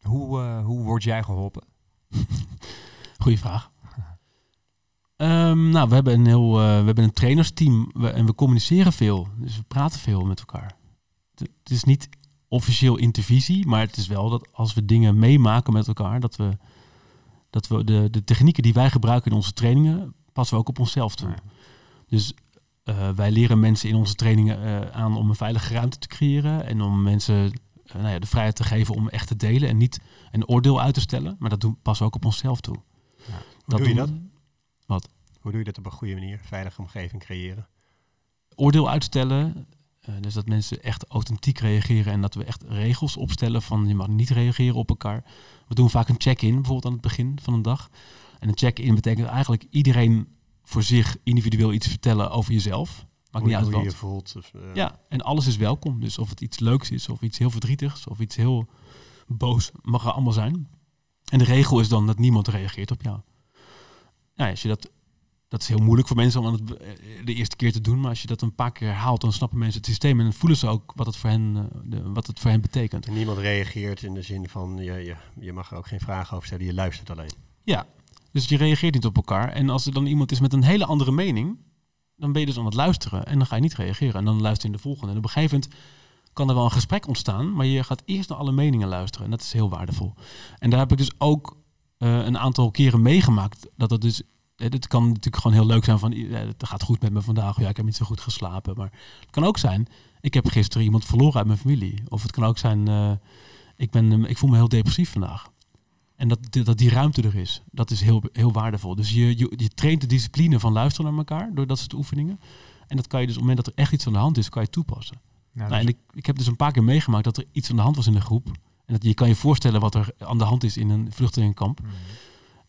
hoe, hoe word jij geholpen? Goeie vraag. Ehm, nou, we hebben een heel, we hebben een trainersteam we- en we communiceren veel. Dus we praten veel met elkaar. Het is niet officieel intervisie, maar het is wel dat als we dingen meemaken met elkaar, dat we, dat we de, de technieken die wij gebruiken in onze trainingen, passen we ook op onszelf toe. Ja. Dus eh, wij leren mensen in onze trainingen eh, aan om een veilige ruimte te creëren en om mensen eh, nou ja, de vrijheid te geven om echt te delen en niet een oordeel uit te stellen. Maar dat doen, passen we ook op onszelf toe. Hoe doe je dat? doen- Hoe doe je dat op een goede manier? Veilige omgeving creëren. Oordeel uitstellen. Eh, dus dat mensen echt authentiek reageren en dat we echt regels opstellen van je mag niet reageren op elkaar. We doen vaak een check-in bijvoorbeeld aan het begin van een dag. En een check-in betekent eigenlijk iedereen voor zich individueel iets vertellen over jezelf. Maakt niet uit hoe je wat. je voelt. Of, eh, Ja, en alles is welkom. Dus of het iets leuks is, of iets heel verdrietigs, of iets heel boos, mag er allemaal zijn. En de regel is dan dat niemand reageert op jou. Nou, als je dat, dat is heel moeilijk voor mensen om aan het, eh, de eerste keer te doen, maar als je dat een paar keer herhaalt, dan snappen mensen het systeem en dan voelen ze ook wat het voor hen, eh, de, wat het voor hen betekent. En niemand reageert in de zin van, je, je, je mag er ook geen vragen over stellen, je luistert alleen. Ja, dus je reageert niet op elkaar. En als er dan iemand is met een hele andere mening, dan ben je dus aan het luisteren en dan ga je niet reageren. En dan luister je in de volgende. En op een gegeven moment kan er wel een gesprek ontstaan, maar je gaat eerst naar alle meningen luisteren. En dat is heel waardevol. En daar heb ik dus ook eh, een aantal keren meegemaakt dat het dus. Eh, Het kan natuurlijk gewoon heel leuk zijn van, eh, het gaat goed met me vandaag. Ja, ik heb niet zo goed geslapen. Maar het kan ook zijn, ik heb gisteren iemand verloren uit mijn familie. Of het kan ook zijn, eh, ik, ben, eh, ik voel me heel depressief vandaag. En dat, dat die ruimte er is, dat is heel, heel waardevol. Dus je, je, je traint de discipline van luisteren naar elkaar door dat soort oefeningen. En dat kan je dus op het moment dat er echt iets aan de hand is, kan je toepassen. Nou, Nou, en dus- ik, ik heb dus een paar keer meegemaakt dat er iets aan de hand was in de groep. En dat je kan je voorstellen wat er aan de hand is in een vluchtelingenkamp. Mhm.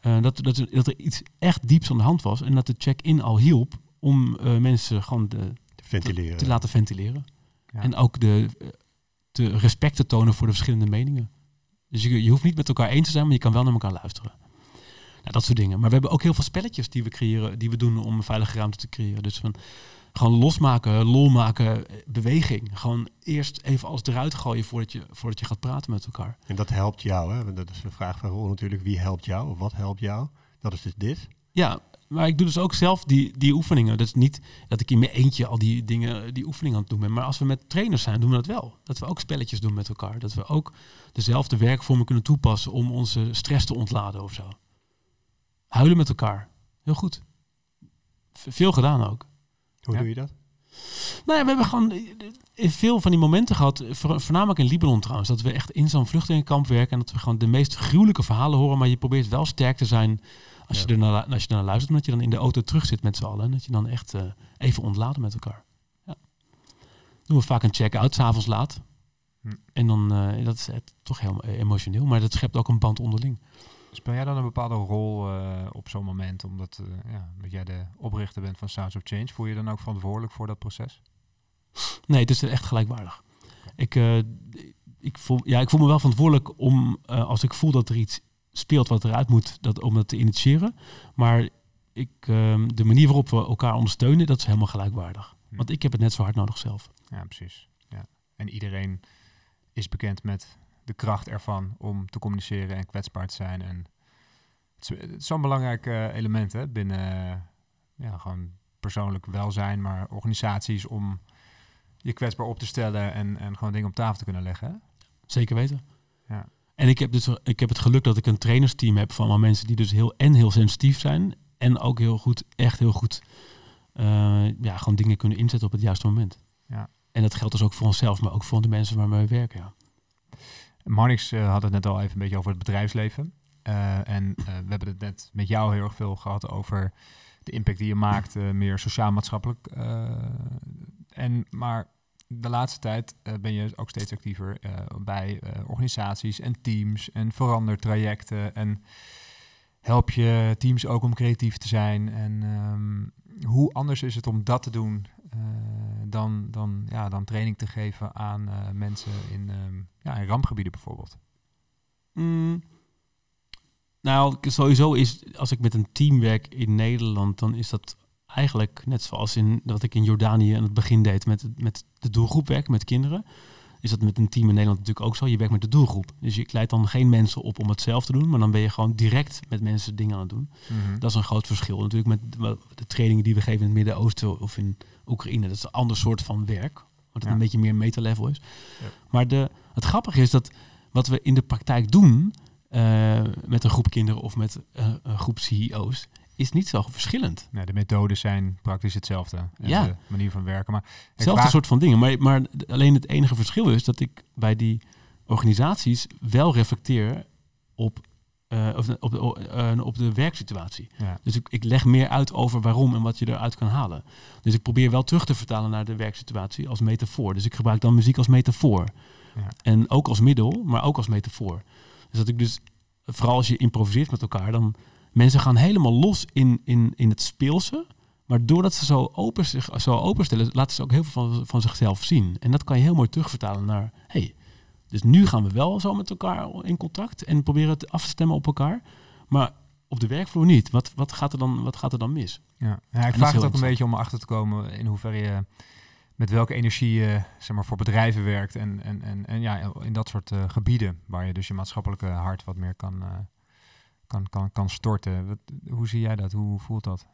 Eh, dat, dat, dat er iets echt dieps aan de hand was. En dat de check-in al hielp om eh, mensen gewoon de, Te ventileren. te laten ventileren. Ja. En ook de, eh, te respect te tonen voor de verschillende meningen. Dus je, je hoeft niet met elkaar eens te zijn, maar je kan wel naar elkaar luisteren. Nou, dat soort dingen. Maar we hebben ook heel veel spelletjes die we creëren, die we doen om een veilige ruimte te creëren. Dus van gewoon losmaken, lol maken, beweging. Gewoon eerst even alles eruit gooien voordat je, voordat je gaat praten met elkaar. En dat helpt jou, hè? Want Dat is de vraag van Roel natuurlijk. Wie helpt jou of wat helpt jou? Dat is dus dit. Ja, maar ik doe dus ook zelf die, die oefeningen. Dat is niet dat ik in mijn eentje al die dingen, die oefeningen aan het doen ben. Maar als we met trainers zijn, doen we dat wel. Dat we ook spelletjes doen met elkaar. Dat we ook dezelfde werkvormen kunnen toepassen om onze stress te ontladen of zo. Huilen met elkaar. Heel goed. Veel gedaan ook. Hoe Ja. doe je dat? Nou ja, we hebben gewoon eh, veel van die momenten gehad, voor- voornamelijk in Libanon trouwens, dat we echt in zo'n vluchtelingenkamp werken en dat we gewoon de meest gruwelijke verhalen horen, maar je probeert wel sterk te zijn als, Ja. je, ernaar, als je luistert, omdat je dan in de auto terug zit met z'n allen en dat je dan echt eh, even ontladen met elkaar. Ja. Doen we vaak een check-out, s'avonds laat. Hm. En dan, eh, dat is toch heel eh, emotioneel, maar dat schept ook een band onderling. Speel jij dan een bepaalde rol eh, op zo'n moment, omdat, eh, ja, omdat jij de oprichter bent van Sounds of Change? Voel je dan ook verantwoordelijk voor dat proces? Nee, het is echt gelijkwaardig. Ik, eh, ik, voel, ja, ik voel me wel verantwoordelijk om, als ik voel dat er iets speelt wat eruit moet, dat, om dat te initiëren. Maar ik, ehm, de manier waarop we elkaar ondersteunen, dat is helemaal gelijkwaardig. Hm. Want ik heb het net zo hard nodig zelf. Ja, precies. Ja. En iedereen is bekend met de kracht ervan om te communiceren en kwetsbaar te zijn. En het is, zo'n belangrijk eh, element hè, binnen ja, gewoon persoonlijk welzijn, maar organisaties om je kwetsbaar op te stellen en, en gewoon dingen op tafel te kunnen leggen. Hè? Zeker weten. Ja. En ik heb, dus, ik heb het geluk dat ik een trainersteam heb van mensen die dus heel en heel sensitief zijn. En ook heel goed, echt heel goed, eh, ja, gewoon dingen kunnen inzetten op het juiste moment. Ja. En dat geldt dus ook voor onszelf, maar ook voor de mensen waarmee we werken. Ja. Marnix eh, had het net al even een beetje over het bedrijfsleven. Eh, en eh, we hebben het net met jou heel erg veel gehad over de impact die je maakt, meer sociaal-maatschappelijk. en, maar de laatste tijd ben je ook steeds actiever bij organisaties en teams en verandertrajecten. En help je teams ook om creatief te zijn. En ehm, hoe anders is het om dat te doen dan, dan, ja, dan training te geven aan eh, mensen in, ehm, ja, in rampgebieden bijvoorbeeld? Mm. Nou, sowieso is als ik met een team werk in Nederland, dan is dat eigenlijk net zoals in wat ik in Jordanië aan het begin deed met, met de doelgroep werken met kinderen. Is dat met een team in Nederland natuurlijk ook zo. Je werkt met de doelgroep. Dus je leidt dan geen mensen op om het zelf te doen, maar dan ben je gewoon direct met mensen dingen aan het doen. Dat is een groot verschil. Natuurlijk met de trainingen die we geven in het Midden-Oosten of in Oekraïne. Dat is een ander soort van werk. Wat het Ja. een beetje meer meta-level is. Ja. Maar de, het grappige is dat wat we in de praktijk doen eh, met een groep kinderen of met eh, een groep CEO's, is niet zo verschillend. Ja, de methodes zijn praktisch hetzelfde. En Ja. De manier van werken. Maar Hetzelfde vraag- soort van dingen. Maar, maar alleen het enige verschil is dat ik bij die organisaties wel reflecteer op, eh, of, op, de, eh, op de werksituatie. Ja. Dus ik, ik leg meer uit over waarom en wat je eruit kan halen. Dus ik probeer wel terug te vertalen naar de werksituatie als metafoor. Dus ik gebruik dan muziek als metafoor. Ja. En ook als middel, maar ook als metafoor. Dus dat ik dus, vooral als je improviseert met elkaar, dan mensen gaan helemaal los in, in, in het speelse. Maar doordat ze zo, open, zich, zo openstellen, laten ze ook heel veel van, van zichzelf zien. En dat kan je heel mooi terugvertalen naar, hey, dus nu gaan we wel zo met elkaar in contact en proberen het af te stemmen op elkaar. Maar op de werkvloer niet. Wat, wat, gaat, er dan, wat gaat er dan mis? Ja, ja ik vraag het ook een beetje om erachter te komen in hoeverre je met welke energie je zeg maar, voor bedrijven werkt en, en, en, en ja, in dat soort eh, gebieden waar je dus je maatschappelijke hart wat meer kan, eh, kan, kan, kan storten. Wat, hoe zie jij dat? Hoe voelt dat?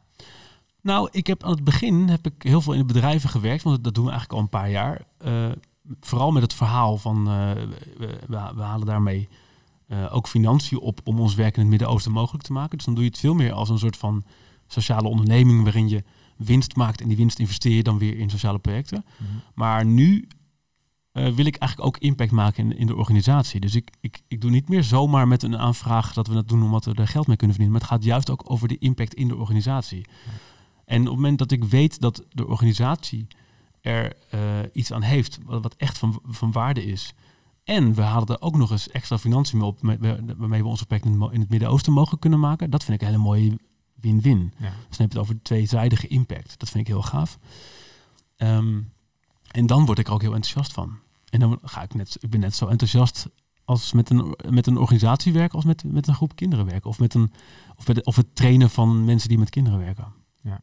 Nou, ik heb aan het begin heb ik heel veel in de bedrijven gewerkt, want dat doen we eigenlijk al een paar jaar. Eh, vooral met het verhaal van eh, we, we, halen daarmee eh, ook financiën op om ons werk in het Midden-Oosten mogelijk te maken. Dus dan doe je het veel meer als een soort van sociale onderneming waarin je winst maakt en die winst investeer je dan weer in sociale projecten. Maar nu eh, wil ik eigenlijk ook impact maken in, in de organisatie. Dus ik, ik, ik doe niet meer zomaar met een aanvraag dat we dat doen omdat we er geld mee kunnen verdienen. Maar het gaat juist ook over de impact in de organisatie. En op het moment dat ik weet dat de organisatie er eh, iets aan heeft wat, wat echt van, van waarde is. En we halen er ook nog eens extra financiën mee op waarmee we onze project in het Midden-Oosten mogen kunnen maken. Dat vind ik een hele mooie win-win. Ja. Dus dan heb je het over de tweezijdige impact. Dat vind ik heel gaaf. Ehm, en dan word ik er ook heel enthousiast van. En dan ga ik net, ik ben net zo enthousiast als met een, met een organisatie werken als met, met een groep kinderen werken. Of, met een, of, met, of het trainen van mensen die met kinderen werken.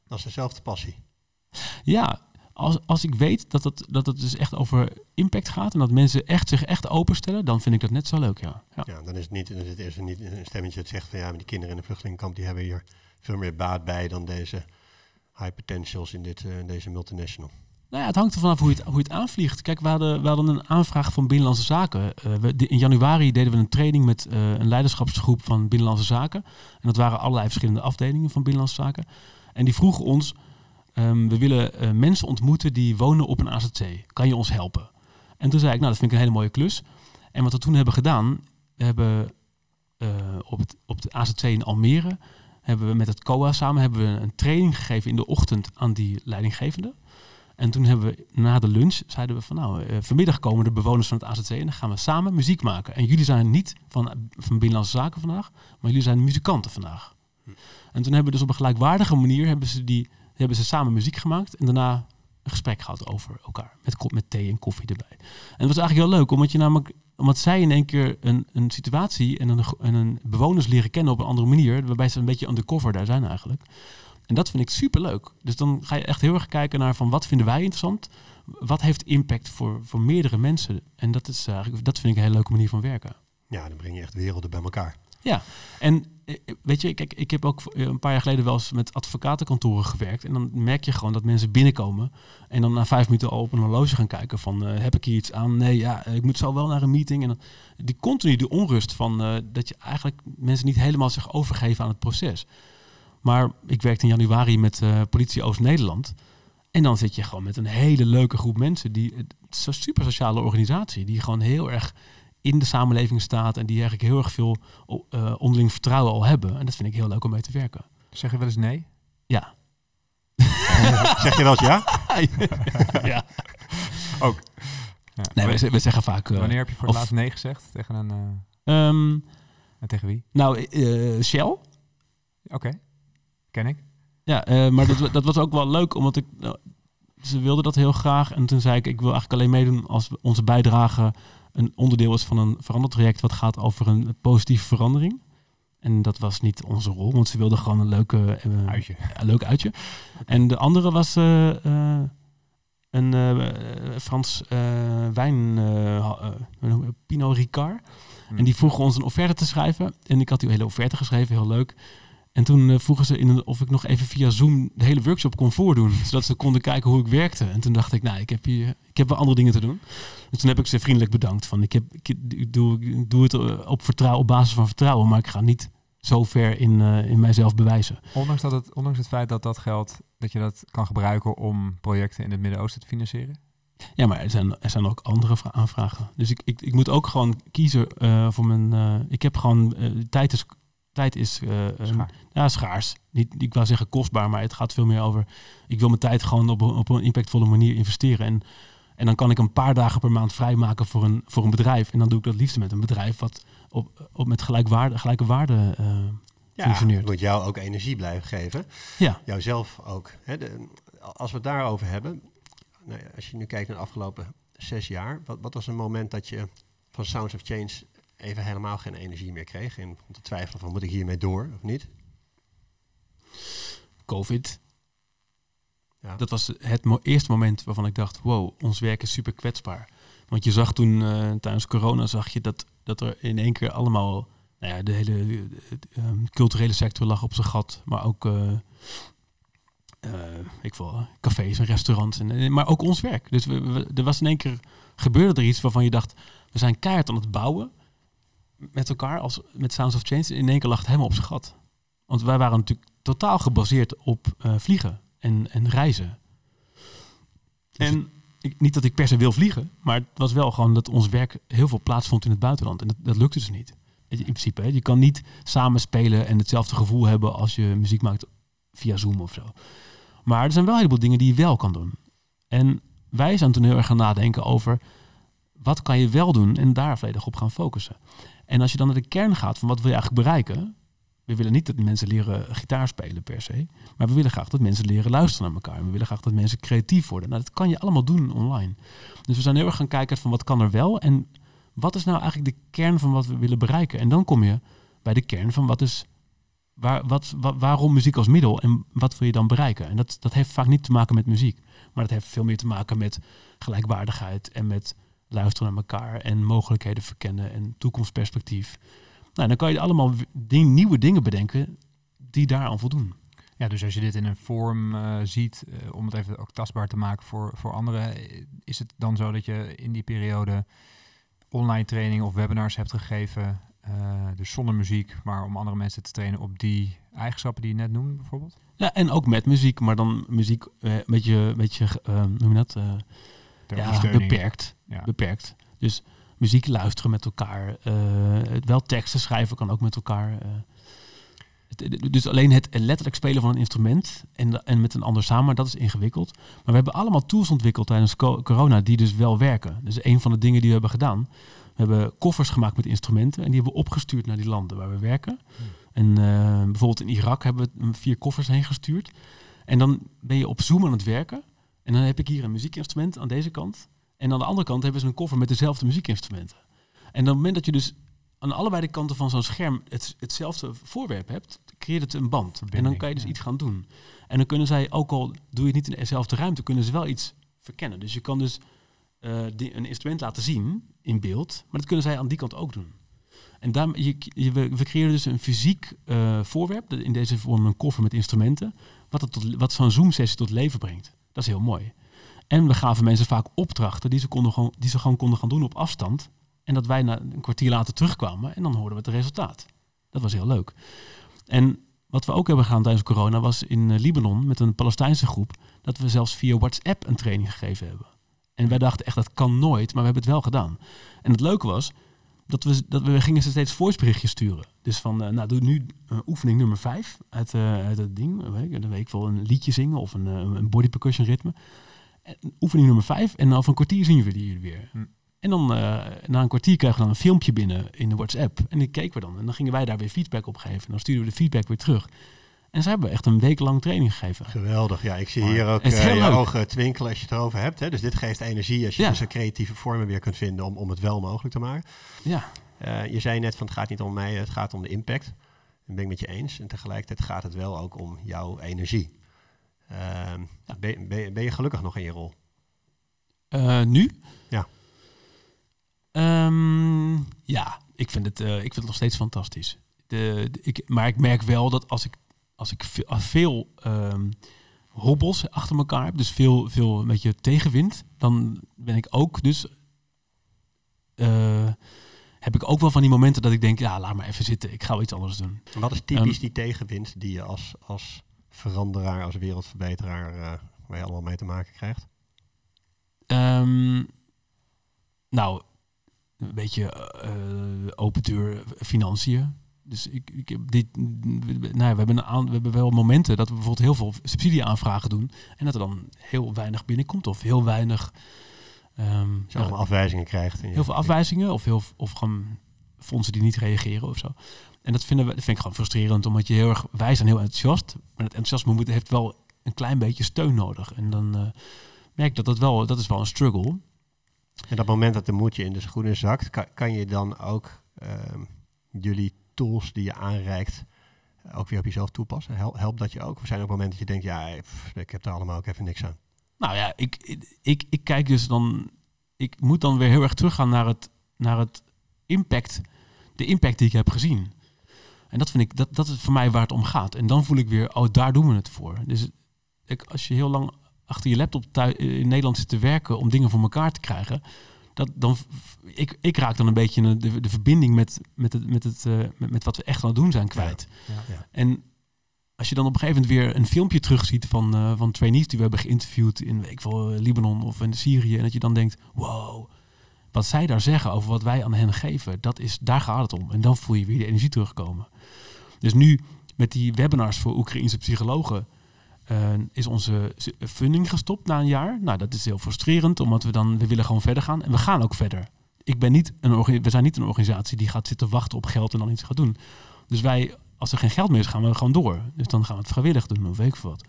Dat is dezelfde passie. Ja, als, als ik weet dat het, dat het dus echt over impact gaat en dat mensen echt zich echt openstellen, dan vind ik dat net zo leuk, ja. ja. Ja, dan is het niet, dan is er niet een stemmetje dat zegt van ja, maar die kinderen in de vluchtelingenkamp die hebben hier veel meer baat bij dan deze high potentials in dit, eh, deze multinational. Nou ja, het hangt ervan af hoe je het, hoe je het aanvliegt. Kijk, we hadden, we hadden een aanvraag van Binnenlandse Zaken. Eh, we, in januari deden we een training met eh, een leiderschapsgroep van Binnenlandse Zaken. En dat waren allerlei verschillende afdelingen van Binnenlandse Zaken. En die vroegen ons, ehm, we willen eh, mensen ontmoeten die wonen op een AZC. Kan je ons helpen? En toen zei ik, nou, dat vind ik een hele mooie klus. En wat we toen hebben gedaan, we hebben op, het, op de AZC in Almere, hebben we met het COA samen hebben we een training gegeven in de ochtend aan die leidinggevende. En toen hebben we na de lunch zeiden we van nou, eh, vanmiddag komen de bewoners van het AZC en dan gaan we samen muziek maken. En jullie zijn niet van, van Binnenlandse Zaken vandaag, maar jullie zijn muzikanten vandaag. En toen hebben we dus op een gelijkwaardige manier hebben ze, die, hebben ze samen muziek gemaakt en daarna een gesprek gehad over elkaar. Met, met thee en koffie erbij. En het was eigenlijk heel leuk, omdat je namelijk omdat zij in één keer een, een situatie en een, en een bewoners leren kennen op een andere manier, waarbij ze een beetje undercover daar zijn eigenlijk. En dat vind ik super leuk. Dus dan ga je echt heel erg kijken naar van wat vinden wij interessant, wat heeft impact voor, voor meerdere mensen. En dat, is, eigenlijk dat vind ik een hele leuke manier van werken. Ja, dan breng je echt werelden bij elkaar. Ja, en eh, weet je, kijk, ik heb ook eh, een paar jaar geleden wel eens met advocatenkantoren gewerkt. En dan merk je gewoon dat mensen binnenkomen en dan na vijf minuten al op een horloge gaan kijken van eh, heb ik hier iets aan? Nee, ja, ik moet zo wel naar een meeting. En dan, die continu die onrust van eh, dat je eigenlijk mensen niet helemaal zich overgeven aan het proces. Maar ik werkte in januari met eh, politie Oost-Nederland. En dan zit je gewoon met een hele leuke groep mensen. Die, het is een super sociale organisatie. Die gewoon heel erg in de samenleving staat. En die eigenlijk heel erg veel eh, onderling vertrouwen al hebben. En dat vind ik heel leuk om mee te werken. Zeg je wel eens nee? Ja. zeg je wel eens ja? ja. Ook. Ja. Nee, we, we zeggen vaak... eh, Wanneer heb je voor het laatst nee gezegd tegen een... eh, ehm, en tegen wie? nou, eh, Shell. Oké. Ken ik. Ja, eh, maar dat, dat was ook wel leuk, omdat ik... nou, ze wilden dat heel graag. En toen zei ik, ik wil eigenlijk alleen meedoen als onze bijdrage een onderdeel is van een verandertraject wat gaat over een positieve verandering. En dat was niet onze rol, want ze wilden gewoon een leuke, eh, Uitje. een leuk uitje. En de andere was eh, eh, een eh, Frans eh, wijn, eh, eh? Pinot Ricard. En die vroegen ons een offerte te schrijven. En ik had die hele offerte geschreven, heel leuk. En toen eh, vroegen ze in of ik nog even via Zoom de hele workshop kon voordoen. Zodat ze konden kijken hoe ik werkte. En toen dacht ik, nou, ik heb, hier, ik heb wel andere dingen te doen. Dus toen heb ik ze vriendelijk bedankt. Van, ik, heb, ik, ik doe, ik doe het eh, op, vertrouwen, op basis van vertrouwen. Maar ik ga niet zo ver in, eh, in mijzelf bewijzen. Ondanks, dat het, ondanks het feit dat dat geld, dat je dat kan gebruiken om projecten in het Midden-Oosten te financieren? Ja, maar er zijn, er zijn ook andere vra- aanvragen. Dus ik, ik, ik moet ook gewoon kiezen voor mijn... ik heb gewoon... tijd is, tijd is eh, een- Schaar. ja, schaars. Niet, ik wou zeggen kostbaar, maar het gaat veel meer over... Ik wil mijn tijd gewoon op, een- op een impactvolle manier investeren. En, en dan kan ik een paar dagen per maand vrijmaken voor een, voor een bedrijf. En dan doe ik dat liefst met een bedrijf wat op, op met gelijkwaarde, gelijke waarde eh, Ja, functioneert. het moet jou ook energie blijven geven. Ja. Jouzelf ook. Hè, de- als we het daarover hebben, nou ja, als je nu kijkt naar de afgelopen zes jaar, wat, wat was een moment dat je van Sounds of Change even helemaal geen energie meer kreeg en begon te twijfelen van moet ik hiermee door of niet? COVID. Ja. Dat was het mo- eerste moment waarvan ik dacht, wow, ons werk is super kwetsbaar. Want je zag toen eh, tijdens corona zag je dat, dat er in één keer allemaal, nou ja, de hele eh, eh, culturele sector lag op zijn gat, maar ook, eh, eh, ik wil, cafés en restaurants, en, maar ook ons werk. Dus we, we- er was in één keer gebeurde er iets waarvan je dacht, we zijn keihard aan het bouwen met elkaar als met Sounds of Change. In één keer lag het helemaal op zijn gat. Want wij waren natuurlijk totaal gebaseerd op eh, vliegen en, en reizen. Dus En ik, niet dat ik per se wil vliegen, maar het was wel gewoon dat ons werk heel veel plaatsvond in het buitenland. En dat, dat lukte dus niet. In principe, hè. je kan niet samen spelen en hetzelfde gevoel hebben als je muziek maakt via Zoom of zo. Maar er zijn wel een heleboel dingen die je wel kan doen. En wij zijn toen heel erg gaan nadenken over wat kan je wel doen en daar volledig op gaan focussen. En als je dan naar de kern gaat van wat wil je eigenlijk bereiken, we willen niet dat mensen leren gitaar spelen per se. Maar we willen graag dat mensen leren luisteren naar elkaar. We willen graag dat mensen creatief worden. Nou, dat kan je allemaal doen online. Dus we zijn heel erg gaan kijken van wat kan er wel. En wat is nou eigenlijk de kern van wat we willen bereiken. En dan kom je bij de kern van wat is... Waar, wat, wa- waarom muziek als middel en wat wil je dan bereiken? En dat, dat heeft vaak niet te maken met muziek. Maar dat heeft veel meer te maken met gelijkwaardigheid en met luisteren naar elkaar en mogelijkheden verkennen en toekomstperspectief. Nou, dan kan je allemaal ding- nieuwe dingen bedenken die daaraan voldoen. Ja, dus als je dit in een vorm eh, ziet, eh, om het even ook tastbaar te maken voor, voor anderen, eh, is het dan zo dat je in die periode online trainingen of webinars hebt gegeven, dus zonder muziek, maar om andere mensen te trainen op die eigenschappen die je net noemde bijvoorbeeld? Ja, en ook met muziek, maar dan muziek een beetje eh, hoe noem je dat? Ja, beperkt. Ja. beperkt. Dus muziek luisteren met elkaar. het wel teksten schrijven kan ook met elkaar. eh. Het- dus alleen het letterlijk spelen van een instrument en, en met een ander samen, dat is ingewikkeld. Maar we hebben allemaal tools ontwikkeld tijdens co- corona die dus wel werken. Dus een van de dingen die we hebben gedaan. We hebben koffers gemaakt met instrumenten en die hebben we opgestuurd naar die landen waar we werken. En eh, bijvoorbeeld in Irak hebben we vier koffers heen gestuurd. En dan ben je op Zoom aan het werken. En dan heb ik hier een muziekinstrument aan deze kant. En aan de andere kant hebben ze een koffer met dezelfde muziekinstrumenten. En op het moment dat je dus aan allebei de kanten van zo'n scherm het, hetzelfde voorwerp hebt, creëert het een band. En dan kan je dus ja. iets gaan doen. En dan kunnen zij, ook al doe je het niet in dezelfde ruimte, kunnen ze wel iets verkennen. Dus je kan dus eh, die- een instrument laten zien in beeld, maar dat kunnen zij aan die kant ook doen. En daar, je, je- we, creëren dus een fysiek eh, voorwerp, in deze vorm een koffer met instrumenten, wat, het tot, wat zo'n Zoom-sessie tot leven brengt. Dat is heel mooi. En we gaven mensen vaak opdrachten die ze, konden gewoon, die ze gewoon konden gaan doen op afstand. En dat wij na een kwartier later terugkwamen en dan hoorden we het resultaat. Dat was heel leuk. En wat we ook hebben gedaan tijdens corona was in eh, Libanon met een Palestijnse groep, dat we zelfs via WhatsApp een training gegeven hebben. En wij dachten echt, dat kan nooit, maar we hebben het wel gedaan. En het leuke was, dat we, dat we gingen ze steeds voiceberichtjes sturen. Dus van, eh, nou doe nu eh, oefening nummer 5 uit, eh, uit het ding. Dan weet ik wel, een liedje zingen of een, een body percussion ritme. En oefening nummer vijf. En over een kwartier zien we jullie weer. Hm. En dan na een kwartier krijgen we dan een filmpje binnen in de WhatsApp. En die keken we dan. En dan gingen wij daar weer feedback op geven. En dan stuurden we de feedback weer terug. En ze hebben echt een week lang training gegeven. Geweldig. Ja, ik zie hier ook heel je ogen twinkelen als je het erover hebt. Hè? Dus dit geeft energie als je Ja. dus een creatieve vormen weer kunt vinden om, om het wel mogelijk te maken. Ja, Eh, je zei net van het gaat niet om mij, het gaat om de impact. Dat ben ik met je eens. En tegelijkertijd gaat het wel ook om jouw energie. Ehm, ben, ben, ben je gelukkig nog in je rol? Eh, nu? Ja. Ehm, ja, ik vind, het, ik vind het nog steeds fantastisch. De, de- ik, maar ik merk wel dat als ik, als ik ve- als veel ehm, hobbels achter elkaar heb, dus veel, veel een beetje tegenwind, dan ben ik ook dus. eh, heb ik ook wel van die momenten dat ik denk, ja, laat maar even zitten, ik ga wel iets anders doen. Wat is typisch die tegenwind die je als, als veranderaar, als wereldverbeteraar, eh, waar je allemaal mee te maken krijgt? Ehm, nou, een beetje eh, open deur financiën. Dus ik, ik heb dit, nou, ja, we, hebben een aan, we hebben wel momenten dat we bijvoorbeeld heel veel subsidieaanvragen doen en dat er dan heel weinig binnenkomt of heel weinig. ehm, je ja, allemaal afwijzingen krijgt. en heel veel afwijzingen of, heel, of gewoon fondsen die niet reageren of zo. En dat, vinden we, dat vind ik gewoon frustrerend, omdat je heel erg, wij zijn heel enthousiast, maar het enthousiasme moet, heeft wel een klein beetje steun nodig. En dan eh, merk ik dat dat wel, dat is wel een struggle. En dat moment dat de moedje in de schoenen zakt, kan, kan je dan ook ehm, jullie tools die je aanreikt eh, ook weer op jezelf toepassen? Hel, helpt dat je ook? Of zijn er ook momenten dat je denkt, ja, ik heb daar allemaal ook even niks aan? Nou ja, ik, ik, ik, kijk dus dan, ik moet dan weer heel erg teruggaan naar het, naar het impact, de impact die ik heb gezien. En dat vind ik, dat, dat is voor mij waar het om gaat. En dan voel ik weer, oh, daar doen we het voor. Dus ik, als je heel lang achter je laptop thui- in Nederland zit te werken om dingen voor elkaar te krijgen, dat, dan, ik, ik raak dan een beetje de, de verbinding met, met, het, met, het, eh, met, met wat we echt aan het doen zijn kwijt. Ja. Ja. En als je dan op een gegeven moment weer een filmpje terugziet van, eh, van trainees die we hebben geïnterviewd in weet ik veel, eh, Libanon of in Syrië. En dat je dan denkt, wow, wat zij daar zeggen over wat wij aan hen geven, dat is, daar gaat het om. En dan voel je weer de energie terugkomen. Dus nu met die webinars voor Oekraïnse psychologen eh, is onze funding gestopt na een jaar. Nou, dat is heel frustrerend, omdat we dan, we willen gewoon verder gaan. En we gaan ook verder. Ik ben niet een, we zijn niet een organisatie die gaat zitten wachten op geld en dan iets gaat doen. Dus wij, als er geen geld meer is, gaan we gewoon door. Dus dan gaan we het vrijwillig doen, of weet ik veel wat.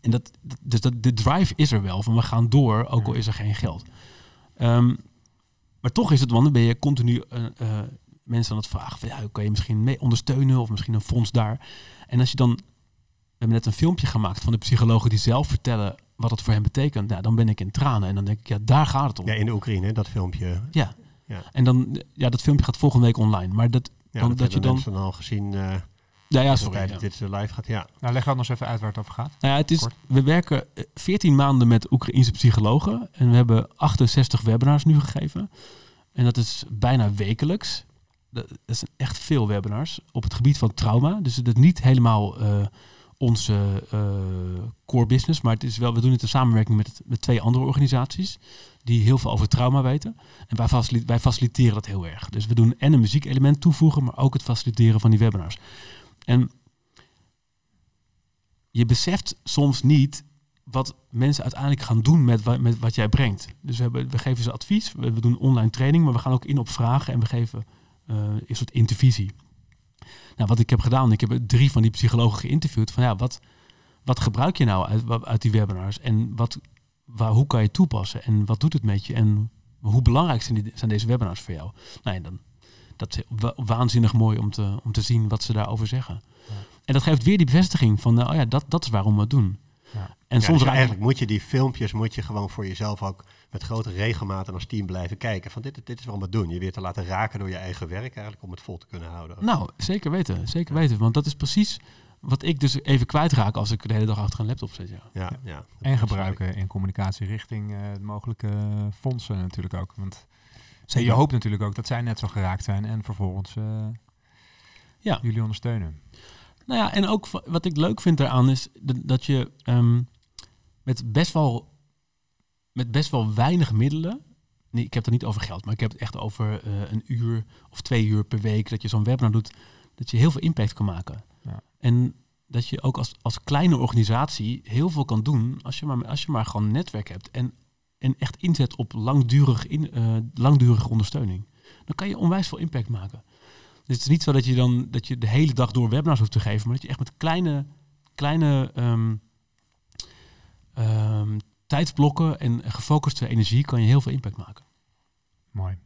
En dat, dat- dus dat, de drive is er wel, van we gaan door, ook al is er geen geld. Ehm, maar toch is het, want dan ben je continu eh, eh, mensen aan het vragen van, ja, kan je misschien mee ondersteunen of misschien een fonds daar. En als je dan, we hebben net een filmpje gemaakt van de psychologen die zelf vertellen wat het voor hen betekent. Ja, dan ben ik in tranen en dan denk ik, ja, daar gaat het om. Ja, in de Oekraïne, dat filmpje. Ja. Ja. En dan, ja, dat filmpje gaat volgende week online. Maar dat, Ja, Dan- dat, dat je dan- al gezien eh ja, ja, de sorry. ja. dat dit zo live gaat. Ja, Nou, leg dat nog eens even uit waar het over gaat. Nou ja, het is, Kort. we werken eh, 14 maanden met Oekraïense psychologen. En we hebben 68 webinars nu gegeven. En dat is bijna wekelijks. Dat dat is echt veel webinars op het gebied van trauma. Dus het is niet helemaal eh, onze eh, core business. Maar het is wel, we doen het in samenwerking met, met twee andere organisaties. Die heel veel over trauma weten. En wij, facili- wij faciliteren dat heel erg. Dus we doen en een muziekelement toevoegen. Maar ook het faciliteren van die webinars. En je beseft soms niet wat mensen uiteindelijk gaan doen met, met wat jij brengt. Dus we, hebben, we geven ze advies, we, we doen online training, maar we gaan ook in op vragen en we geven eh, een soort intervisie. Nou, wat ik heb gedaan, ik heb drie van die psychologen geïnterviewd van ja, wat, wat gebruik je nou uit, uit die webinars en wat, waar, hoe kan je toepassen en wat doet het met je en hoe belangrijk zijn, die, zijn deze webinars voor jou? Nou ja, dan, dat is wa- waanzinnig mooi om te, om te zien wat ze daarover zeggen. Ja. En dat geeft weer die bevestiging van, nou oh ja, dat, dat is waarom we het doen. Ja. En Ja, soms dus eigenlijk moet je die filmpjes moet je gewoon voor jezelf ook met grote regelmaat en als team blijven kijken. Van dit, dit is waarom we doen. Je weer te laten raken door je eigen werk eigenlijk om het vol te kunnen houden. Nou, zeker weten, zeker weten. Want dat is precies wat ik dus even kwijtraak als ik de hele dag achter een laptop zit. Ja. Ja, ja. En gebruiken in communicatie richting eh, de mogelijke fondsen natuurlijk ook. Want Zeker. je hoopt natuurlijk ook dat zij net zo geraakt zijn en vervolgens eh, Ja. jullie ondersteunen. Nou ja, en ook wa- wat ik leuk vind daaraan is dat, dat je ehm, met best wel met best wel weinig middelen. Nee, ik heb het niet over geld, maar ik heb het echt over eh, een uur of twee uur per week dat je zo'n webinar doet, dat je heel veel impact kan maken. Ja. En dat je ook als, als kleine organisatie heel veel kan doen als je maar, als je maar gewoon netwerk hebt en, en echt inzet op langdurig in, eh, langdurige ondersteuning. Dan kan je onwijs veel impact maken. Dus het is niet zo dat je dan dat je de hele dag door webinars hoeft te geven, maar dat je echt met kleine, kleine ehm, ehm, tijdsblokken en gefocuste energie kan je heel veel impact maken. Mooi.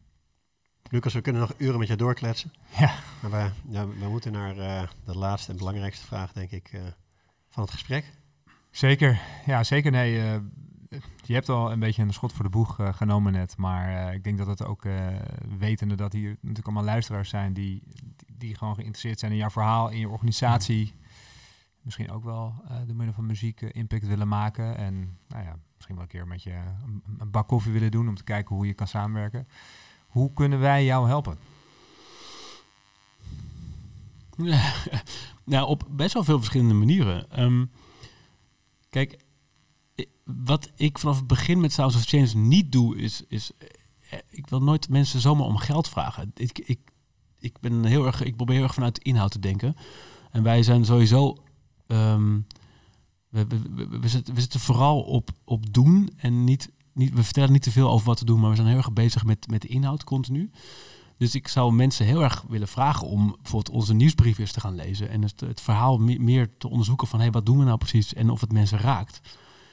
Lucas, we kunnen nog uren met je doorkletsen. Ja. Maar we, ja, we moeten naar eh, de laatste en belangrijkste vraag, denk ik, eh, van het gesprek. Zeker. Ja, zeker. Nee, eh, je hebt al een beetje een schot voor de boeg genomen net. Maar ik denk dat het ook, wetende dat hier natuurlijk allemaal luisteraars zijn die, die, die gewoon geïnteresseerd zijn in jouw verhaal, in je organisatie. Misschien ook wel eh door middel van muziek eh, impact willen maken. En nou ja, misschien wel een keer met je een, een bak koffie willen doen om te kijken hoe je kan samenwerken. Hoe kunnen wij jou helpen? nou, op best wel veel verschillende manieren. Ehm, kijk, wat ik vanaf het begin met Sounds of Change niet doe, is, is eh, ik wil nooit mensen zomaar om geld vragen. Ik, ik, ik ben heel erg, ik probeer heel erg vanuit de inhoud te denken. En wij zijn sowieso, ehm, we, we, zitten, vooral op, op doen en niet, niet, we vertellen niet te veel over wat te doen, maar we zijn heel erg bezig met, met de inhoud continu. Dus ik zou mensen heel erg willen vragen om bijvoorbeeld onze nieuwsbrief te gaan lezen. En het, het verhaal me- meer te onderzoeken van hey, wat doen we nou precies en of het mensen raakt.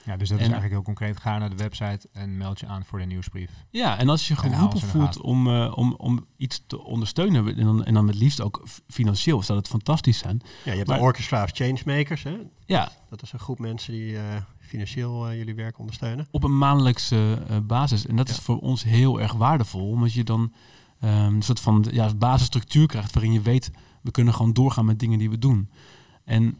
Ja, dus dat is En- eigenlijk heel concreet. Ga naar de website en meld je aan voor de nieuwsbrief. Ja, en als je geroepen voelt om, eh, om, om iets te ondersteunen, en dan, en dan het liefst ook financieel, zou dat fantastisch zijn. Ja, je hebt Maar- de Orchestra of Changemakers. Hè? Ja, Dat is een groep mensen die eh, financieel eh, jullie werk ondersteunen. op een maandelijkse basis. En dat Ja. is voor ons heel erg waardevol, omdat je dan ehm, een soort van ja, basisstructuur krijgt waarin je weet, we kunnen gewoon doorgaan met dingen die we doen. En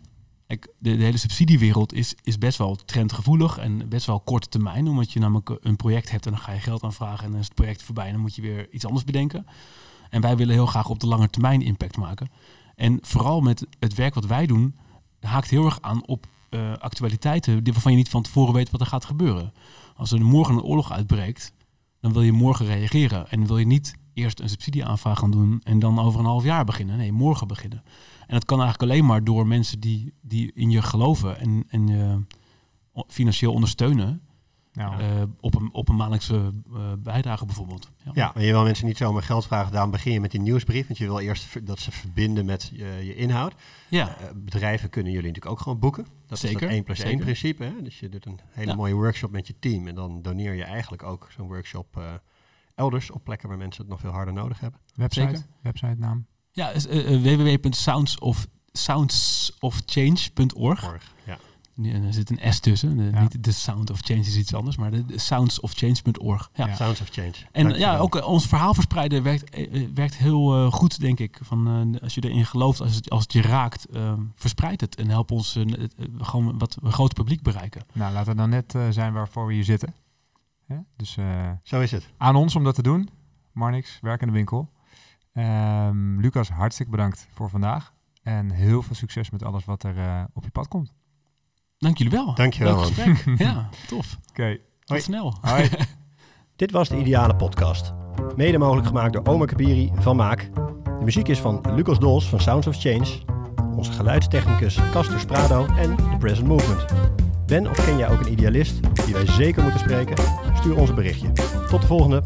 de, de hele subsidiewereld is, is best wel trendgevoelig en best wel korte termijn, omdat je namelijk een project hebt en dan ga je geld aanvragen en dan is het project voorbij en dan moet je weer iets anders bedenken. En wij willen heel graag op de lange termijn impact maken. En vooral met het werk wat wij doen, haakt heel erg aan op eh, actualiteiten waarvan je niet van tevoren weet wat er gaat gebeuren. Als er morgen een oorlog uitbreekt, dan wil je morgen reageren. En wil je niet eerst een subsidieaanvraag gaan doen en dan over een half jaar beginnen. Nee, morgen beginnen. En dat kan eigenlijk alleen maar door mensen die, die in je geloven en, en je financieel ondersteunen. Nou, eh, op, een, op een maandelijkse eh, bijdrage bijvoorbeeld. Ja, maar je wil mensen niet zomaar geld vragen. Daarom begin je met die nieuwsbrief. Want je wil eerst dat ze verbinden met je, je inhoud. ja. Eh, bedrijven kunnen jullie natuurlijk ook gewoon boeken. Dat is Zeker, dat 1 plus 1 zeker. principe. Hè? Dus je doet een hele Ja. mooie workshop met je team. En dan doneer je eigenlijk ook zo'n workshop eh, elders. Op plekken waar mensen het nog veel harder nodig hebben. website, zeker. website naam. Ja, is, eh, eh, www.soundsof soundsofchange.org. Org, Ja. Nee, En er zit een S tussen. De- Ja. Niet de Sound of Change is iets anders, maar de, de soundsofchange.org. Ja. Ja. Sounds of Change. En Dankjewel. ja, ook eh, ons verhaal verspreiden werkt, eh, eh, werkt heel eh, goed, denk ik. Van, eh, als je erin gelooft, als het, als het je raakt, eh, verspreid het. En help ons eh, eh, gewoon wat een groot publiek bereiken. Nou, laten we dan net eh, zijn waarvoor we hier zitten. Hè? Dus eh, Zo is het. aan ons om dat te doen. Marnix, werk in de winkel. Ehm, Lucas, hartstikke bedankt voor vandaag. En heel veel succes met alles wat er eh, op je pad komt. Dank jullie wel. Dankjewel, Leuk man. gesprek. ja, tof. Oké. Tot Hoi. snel. Hoi. Dit was de Ideale Podcast. Mede mogelijk gemaakt door Oma Kabiri van Maak. De muziek is van Lucas Dols van Sounds of Change. Onze geluidstechnicus Castor Sprado en The Present Movement. Ben of ken jij ook een idealist die wij zeker moeten spreken? Stuur ons een berichtje. Tot de volgende.